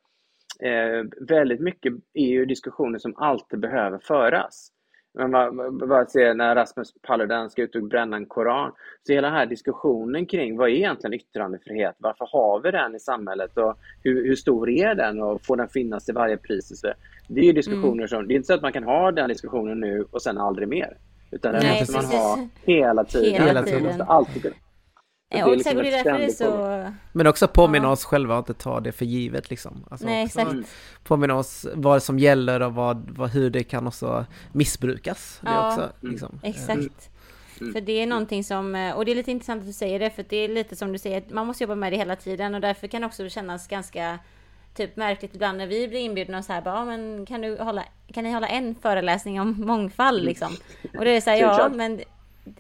eh, väldigt mycket är ju diskussioner som alltid behöver föras. Men bara, bara se när Rasmus Paludan ska ut och bränna en koran. Så hela den här diskussionen kring vad är egentligen yttrandefrihet? Varför har vi den i samhället? Och hur, hur stor är den? Och får den finnas till varje pris? Det är ju diskussioner mm. som, det är inte så att man kan ha den diskussionen nu och sen aldrig mer. Utan den måste man ha hela tiden. Hela tiden. Man måste alltid Ja, och liksom är därför det är så... Men också påminna ja. oss själva att inte ta det för givet liksom. Alltså Nej, exakt. Påminna oss vad som gäller och vad, vad, hur det kan också missbrukas. Det ja, också, mm. liksom. exakt. Mm. För det är någonting som, och det är lite intressant att du säger det, för det är lite som du säger, man måste jobba med det hela tiden och därför kan det också kännas ganska typ märkligt ibland när vi blir inbjudna och så här bara, men kan du hålla, kan ni hålla en föreläsning om mångfald liksom? Och det är så här, ja men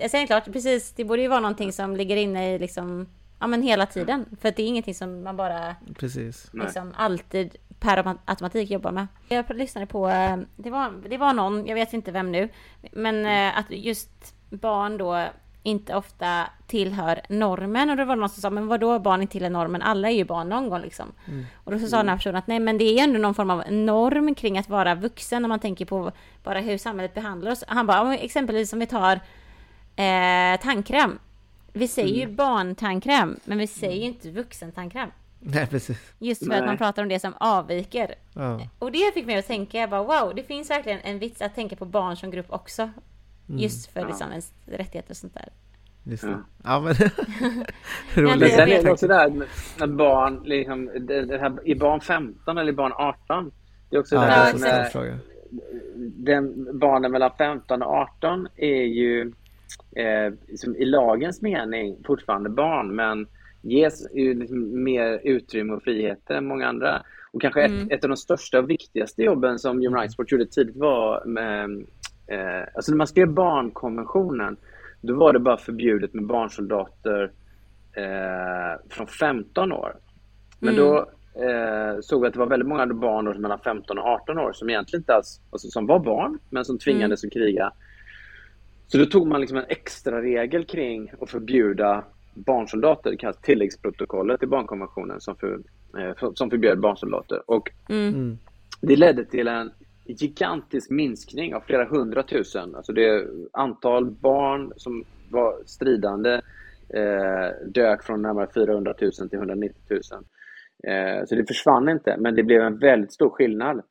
Sen klart, precis, det borde ju vara någonting som ligger inne i liksom, ja men hela tiden. För att det är ingenting som man bara precis. liksom alltid per automatik jobbar med. Jag lyssnade på, eh, det var, det var någon, jag vet inte vem nu, men eh, att just barn då inte ofta tillhör normen. Och då var det någon som sa, men vadå barn inte tillhör normen? Alla är ju barn någon gång liksom. Mm. Och då så sa den här personen att nej, men det är ändå någon form av norm kring att vara vuxen när man tänker på bara hur samhället behandlar oss. Han bara, exempelvis om vi tar Eh, tandkräm. Vi säger ju mm. barntandkräm, men vi säger ju inte vuxentandkräm. Nej, precis. Just för Nej. att man pratar om det som avviker. Ja. Och det fick mig att tänka, jag bara wow, det finns verkligen en vits att tänka på barn som grupp också. Mm. Just för liksom ens rättigheter och sånt där. Just det. Ja, ja men roligt. Ja, sen är det också det här med barn, liksom, det här, är barn 15 eller barn 18? Det är också ja, det här med, den, barnen mellan 15 och 18 är ju eh, i lagens mening fortfarande barn men ges liksom mer utrymme och friheter än många andra. Och kanske mm. ett, ett, av de största och viktigaste jobben som Human Rights Watch gjorde tidigt var med, eh, alltså när man skrev barnkonventionen då var det bara förbjudet med barnsoldater eh, från 15 år. Men mm. då eh, såg vi att det var väldigt många barn då, mellan 15 och 18 år som egentligen inte alls, alltså, som var barn men som tvingades mm. att kriga. Så då tog man liksom en extra regel kring att förbjuda barnsoldater, det kallas tilläggsprotokollet i barnkonventionen som, för, eh, som förbjöd barnsoldater. Och mm. mm. det ledde till en gigantisk minskning av flera hundratusen. Alltså det antal barn som var stridande eh, dök från närmare 400 000 till 190 000. Eh, så det försvann inte, men det blev en väldigt stor skillnad.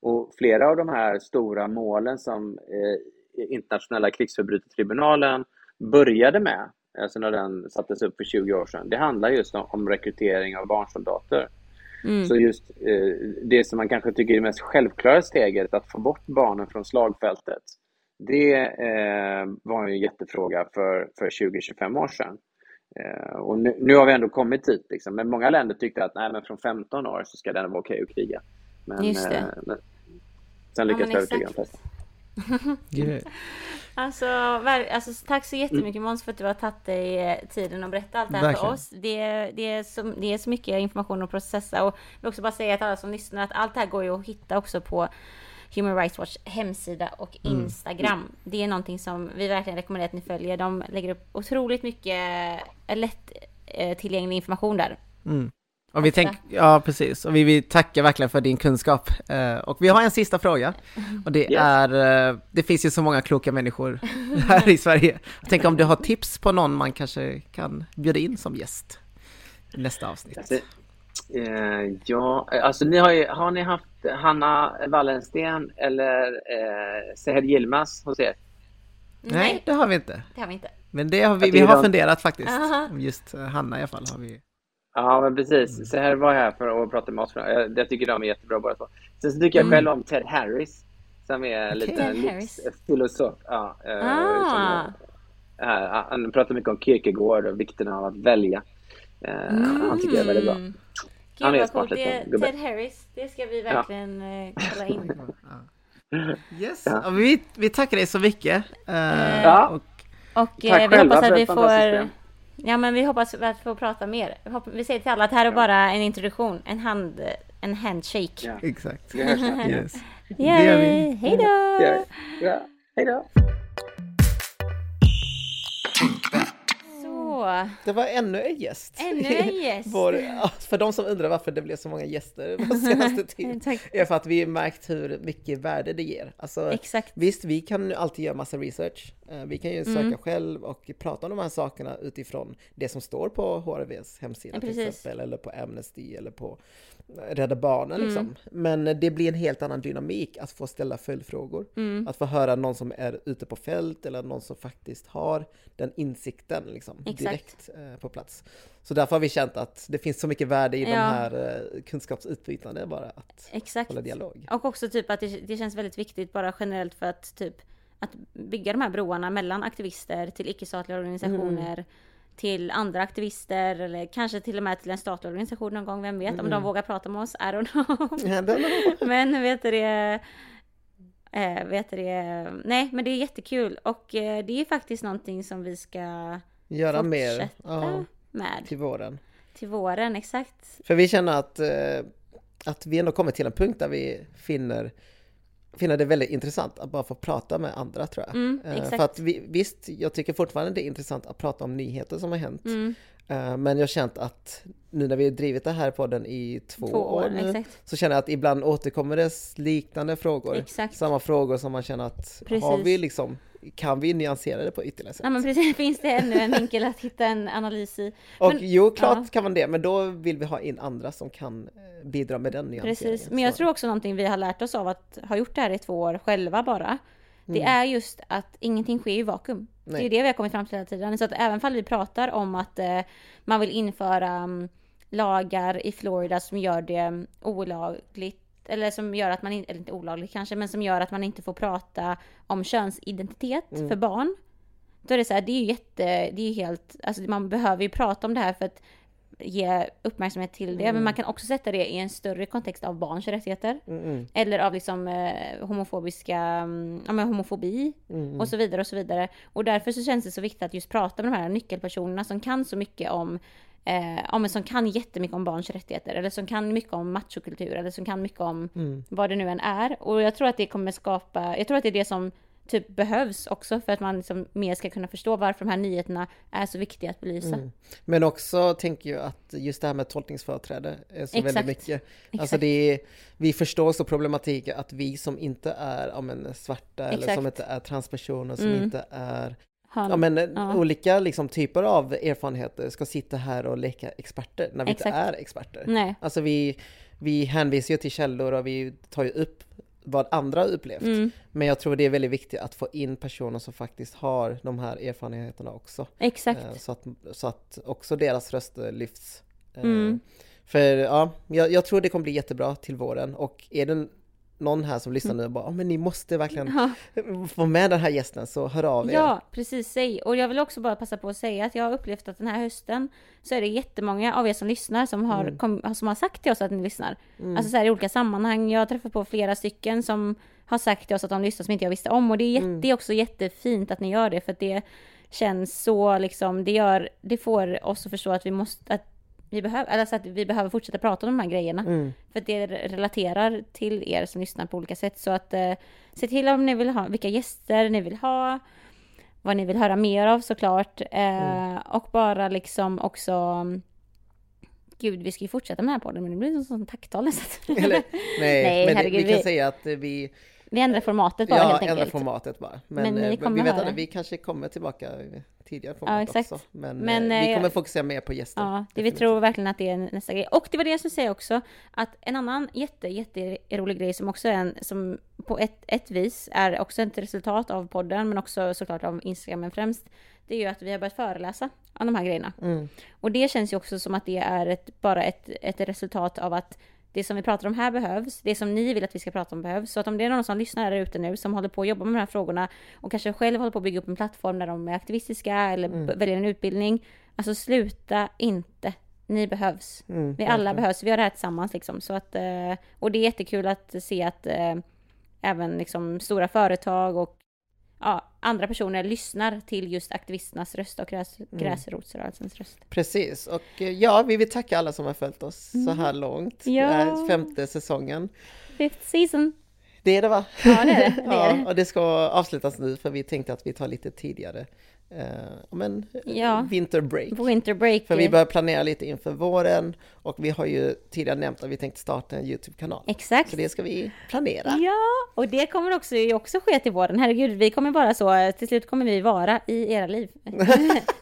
Och flera av de här stora målen som eh, internationella krigsförbrytartribunalen började med, alltså när den sattes upp för 20 år sedan, det handlar just om, om rekrytering av barnsoldater. Mm. Så just eh, det som man kanske tycker är det mest självklara steget, att få bort barnen från slagfältet, det eh, var en jättefråga för, för 20-25 år sedan. Eh, och nu, nu, har vi ändå kommit dit, liksom. men många länder tyckte att nej, men från 15 år så ska det vara okej att kriga. Men, Just det. Eh, men, sen lyckades ja, övertyga de flesta. alltså, alltså, tack så jättemycket Måns för att du har tagit dig eh, tiden att berätta allt det här Verkligen. för oss. Det, det, är så, det är så mycket information att processa och jag vill också bara säga till alla som lyssnar att allt det här går ju att hitta också på Human Rights Watch hemsida och mm. Instagram. Mm. Det är någonting som vi verkligen rekommenderar att ni följer. De lägger upp otroligt mycket eh, lätt eh, tillgänglig information där. Mm. Och vi tänk, ja, precis. Och vi vill tacka verkligen för din kunskap. Uh, och vi har en sista fråga. Och det yes. är, uh, det finns ju så många kloka människor här i Sverige. Tänk om du har tips på någon man kanske kan bjuda in som gäst i nästa avsnitt. Alltså, uh, ja, alltså ni har, ju, har ni haft Hanna Wallensten eller uh, Seher Yilmaz hos er? Nej, det har vi inte. Det har vi inte. Men det har vi, vi har de- funderat faktiskt. Aha. Just eh, Hanna i alla fall har vi. Ja, men precis. Så här var jag här för att prata med oss. Jag, jag tycker de är jättebra båda två. Sen så tycker jag Mm. själv om Ted Harris. Som är lite Ted livs- Harris. filosof. Ja, eh, Ah. eh, han pratar mycket om Kierkegaard och vikten av att välja. Eh, Han tycker jag är väldigt bra. Mm. Han Gud är vad smart liten gubbe. Ted Harris, det ska vi verkligen eh, kolla in. Yes, Ja. ja. vi, vi tackar dig så mycket. Eh, Ja. och, Och Tack vi hoppas att vi får... Ja men vi hoppas att få prata mer. Vi säger till alla att det här är bara en introduktion, en hand... En handshake. Ja. exakt. Vi hörs snart. Yes. Yay! Hej då! Ja. Ja. Hej då! Det var ännu en gäst. ännu en gäst. Vår, för de som undrar varför det blev så många gäster på senaste tiden. Är för att vi märkt hur mycket värde det ger. Alltså, Exakt. Visst, vi kan ju alltid göra massa research. Eh, Vi kan ju söka Mm. själv och prata om de här sakerna utifrån det som står på HRVs hemsida Ja, till exempel, eller på Amnesty eller på Rädda Barnen Mm. liksom. Men det blir en helt annan dynamik att få ställa följdfrågor. Mm. Att få höra någon som är ute på fält eller någon som faktiskt har den insikten liksom, direkt eh, på plats. Så därför har vi känt att det finns så mycket värde i de Ja. här eh, kunskapsutbytande bara att Exakt. hålla dialog. Och också typ att det, det känns väldigt viktigt bara generellt för att typ att bygga de här broarna mellan aktivister till icke-statliga organisationer Mm. Till andra aktivister eller kanske till och med till en statlig organisation någon gång, vem vet? Om Mm. de vågar prata med oss, I don't know. Ja, den- men vet du det, eh, vet du det, nej men det är jättekul och eh, det är faktiskt någonting som vi ska Göra mer ja, med till våren. till våren, exakt. För vi känner att, eh, att vi ändå kommit till en punkt där vi finner, finner det väldigt intressant att bara få prata med andra tror jag. Mm, Eh. För att vi, visst, jag tycker fortfarande det är intressant att prata om nyheter som har hänt. Mm, Eh, Men jag har känt att nu när vi har drivit det här podden i två, två år, år, nu, exakt. så känner jag att ibland återkommer det liknande frågor. Exakt. Samma frågor som man känner att Precis. har vi liksom, kan vi nyansera det på ytterligare sätt? Ja men precis, finns det ännu en vinkel att hitta en analys i. Och Men- jo, klart ja. kan man det, men då vill vi ha in andra som kan eh, bidra med den nyanseringen. Precis, men jag tror också någonting vi har lärt oss av att ha gjort det här i två år själva bara. Det är just att ingenting sker i vakuum. Det är Nej. det vi har kommit fram till hela tiden. Så att även om vi pratar om att eh, man vill införa mm, lagar i Florida som gör det mm, olagligt eller som gör att man inte, eller inte olagligt kanske, men som gör att man inte får prata om könsidentitet för barn. Då är det så här, det är ju jätte, det är ju helt, alltså man behöver ju prata om det här för att ge uppmärksamhet till det, men man kan också sätta det i en större kontext av barns rättigheter. Mm, mm, Eller av liksom eh, homofobiska, mm, ja men homofobi mm, och så vidare och så vidare. Och därför så känns det så viktigt att just prata med de här nyckelpersonerna som kan så mycket om Eh, ja, men som kan jättemycket om barns rättigheter eller som kan mycket om machokultur eller som kan mycket om mm. vad det nu än är. Och jag tror att det kommer skapa, jag tror att det är det som typ behövs också för att man liksom mer ska kunna förstå varför de här nyheterna är så viktiga att belysa. Mm. Men också tänker jag att just det här med tolkningsföreträde är så Exakt. väldigt mycket. Alltså det är, vi förstår så problematiken att vi som inte är ja, men, svarta eller Exakt. som inte är transpersoner, som Mm. inte är Har- ja, men, ja. olika liksom, typer av erfarenheter ska sitta här och leka experter när vi Exakt. inte är experter. Nej. Alltså vi, vi hänvisar ju till källor och vi tar ju upp vad andra har upplevt. Mm. Men jag tror det är väldigt viktigt att få in personer som faktiskt har de här erfarenheterna också. Exakt. Eh, Så att, så att också deras röster lyfts. Eh, Mm. För ja, jag, jag tror det kommer bli jättebra till våren och är det någon här som lyssnar nu och bara, "Ja, men ni måste verkligen Ja. få med den här gästen så hör av er. Ja, precis. Säg. Och jag vill också bara passa på att säga att jag har upplevt att den här hösten så är det jättemånga av er som lyssnar som har, Mm. kom, som har sagt till oss att ni lyssnar. Alltså så här i olika sammanhang. Jag har träffat på flera stycken som har sagt till oss att de lyssnar som inte jag visste om. Och det är, jätte, Mm. det är också jättefint att ni gör det för att det känns så liksom, det gör, det får oss att förstå att vi måste, att vi behöver, alltså att vi behöver fortsätta prata om de här grejerna. Mm. För att det relaterar till er som lyssnar på olika sätt. Så att eh, se till om ni vill ha, vilka gäster ni vill ha. Vad ni vill höra mer av såklart. Eh, Och bara liksom också Gud, vi ska ju fortsätta med den här podden, men det blir som tacktal nästan. Eller, nej, Nej, men herregud, vi kan vi- säga att vi Vi ändrar formatet bara ja, helt ändrar enkelt. formatet bara. Men, Men ni eh, kommer vi vet att vi kanske kommer tillbaka tidigare format exakt. också. Men, Men, eh, vi eh, kommer fokusera mer på gäster. Ja, det vi tror verkligen att det är nästa grej. Och det var det jag skulle säga också, att en annan jätte, jätte rolig grej som också är en, som på ett, ett vis är också ett resultat av podden, men också såklart av Instagramen främst, det är ju att vi har börjat föreläsa om de här grejerna. Mm. Och det känns ju också som att det är ett, bara ett, ett resultat av att det som vi pratar om här behövs, det som ni vill att vi ska prata om behövs. Så att om det är någon som lyssnar där ute nu som håller på att jobba med de här frågorna och kanske själv håller på att bygga upp en plattform där de är aktivistiska eller Mm. väljer en utbildning. Alltså sluta inte. Ni behövs. Mm, Vi alla verkligen. behövs. Vi gör det här tillsammans liksom. Så att, eh, och det är jättekul att se att eh, även liksom stora företag och ja, andra personer lyssnar till just aktivisternas röst och gräs, Mm. gräsrotsrörelsens röst. Precis, och eh, ja, vi vill tacka alla som har följt oss så här långt. Mm. Ja. Femte säsongen. Fifth season. Det är det va? Ja, det är det. det, är ja, det. och det ska avslutas nu för vi tänkte att vi tar lite tidigare. Eh, men Ja. winter break. På winter break. För vi börjar planera lite inför våren och vi har ju tidigare nämnt att vi tänkte starta en Youtube-kanal. Exakt. Så det ska vi planera. Ja, och det kommer också, också ske till våren. Herregud, vi kommer vara så, till slut kommer vi vara i era liv.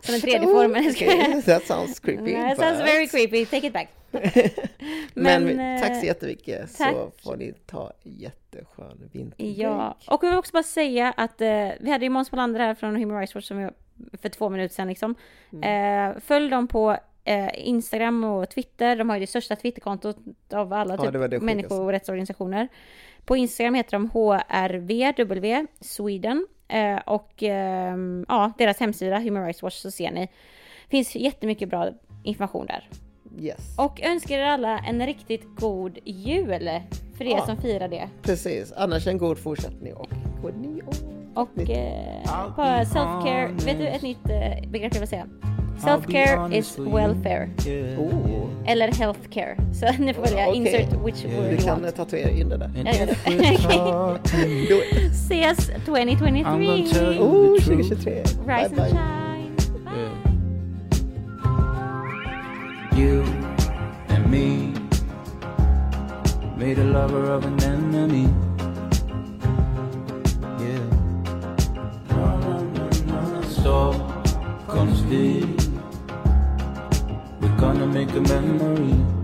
Som en tredje form. Okay. That sounds creepy. That sounds very creepy, take it back. Men, Men, tack så eh, jättemycket så tack. får ni ta jätteskön vinterbreak. Ja, och jag vill också bara säga att eh, vi hade ju Måns Molander här från Human Rights Watch som vi, för två minuter sedan liksom. Mm. Eh, följ dem på eh, Instagram och Twitter. De har ju det största Twitterkontot av alla Ja, typ, människorättsorganisationer. På Instagram heter de HRVW Sweden. Eh, och ehm, ja, deras hemsida Human Rights Watch så ser ni. finns jättemycket bra information där. Yes. Och önskar er alla en riktigt god jul för er Ja. som firar det. Precis, annars en god fortsättning och god nyår. Och eh, bara self-care, vet du ett nytt eh, begrepp jag vill säga? Self-care is welfare. Oh, Eller healthcare. Så ni får välja Okej. insert which word du kan tatuera in det där. Ses 2023! I'm gonna tell you. Oh, the truth. 2023. Rise Bye and bye. shine! You and me made a lover of an enemy. Yeah. So we. We're gonna make a memory.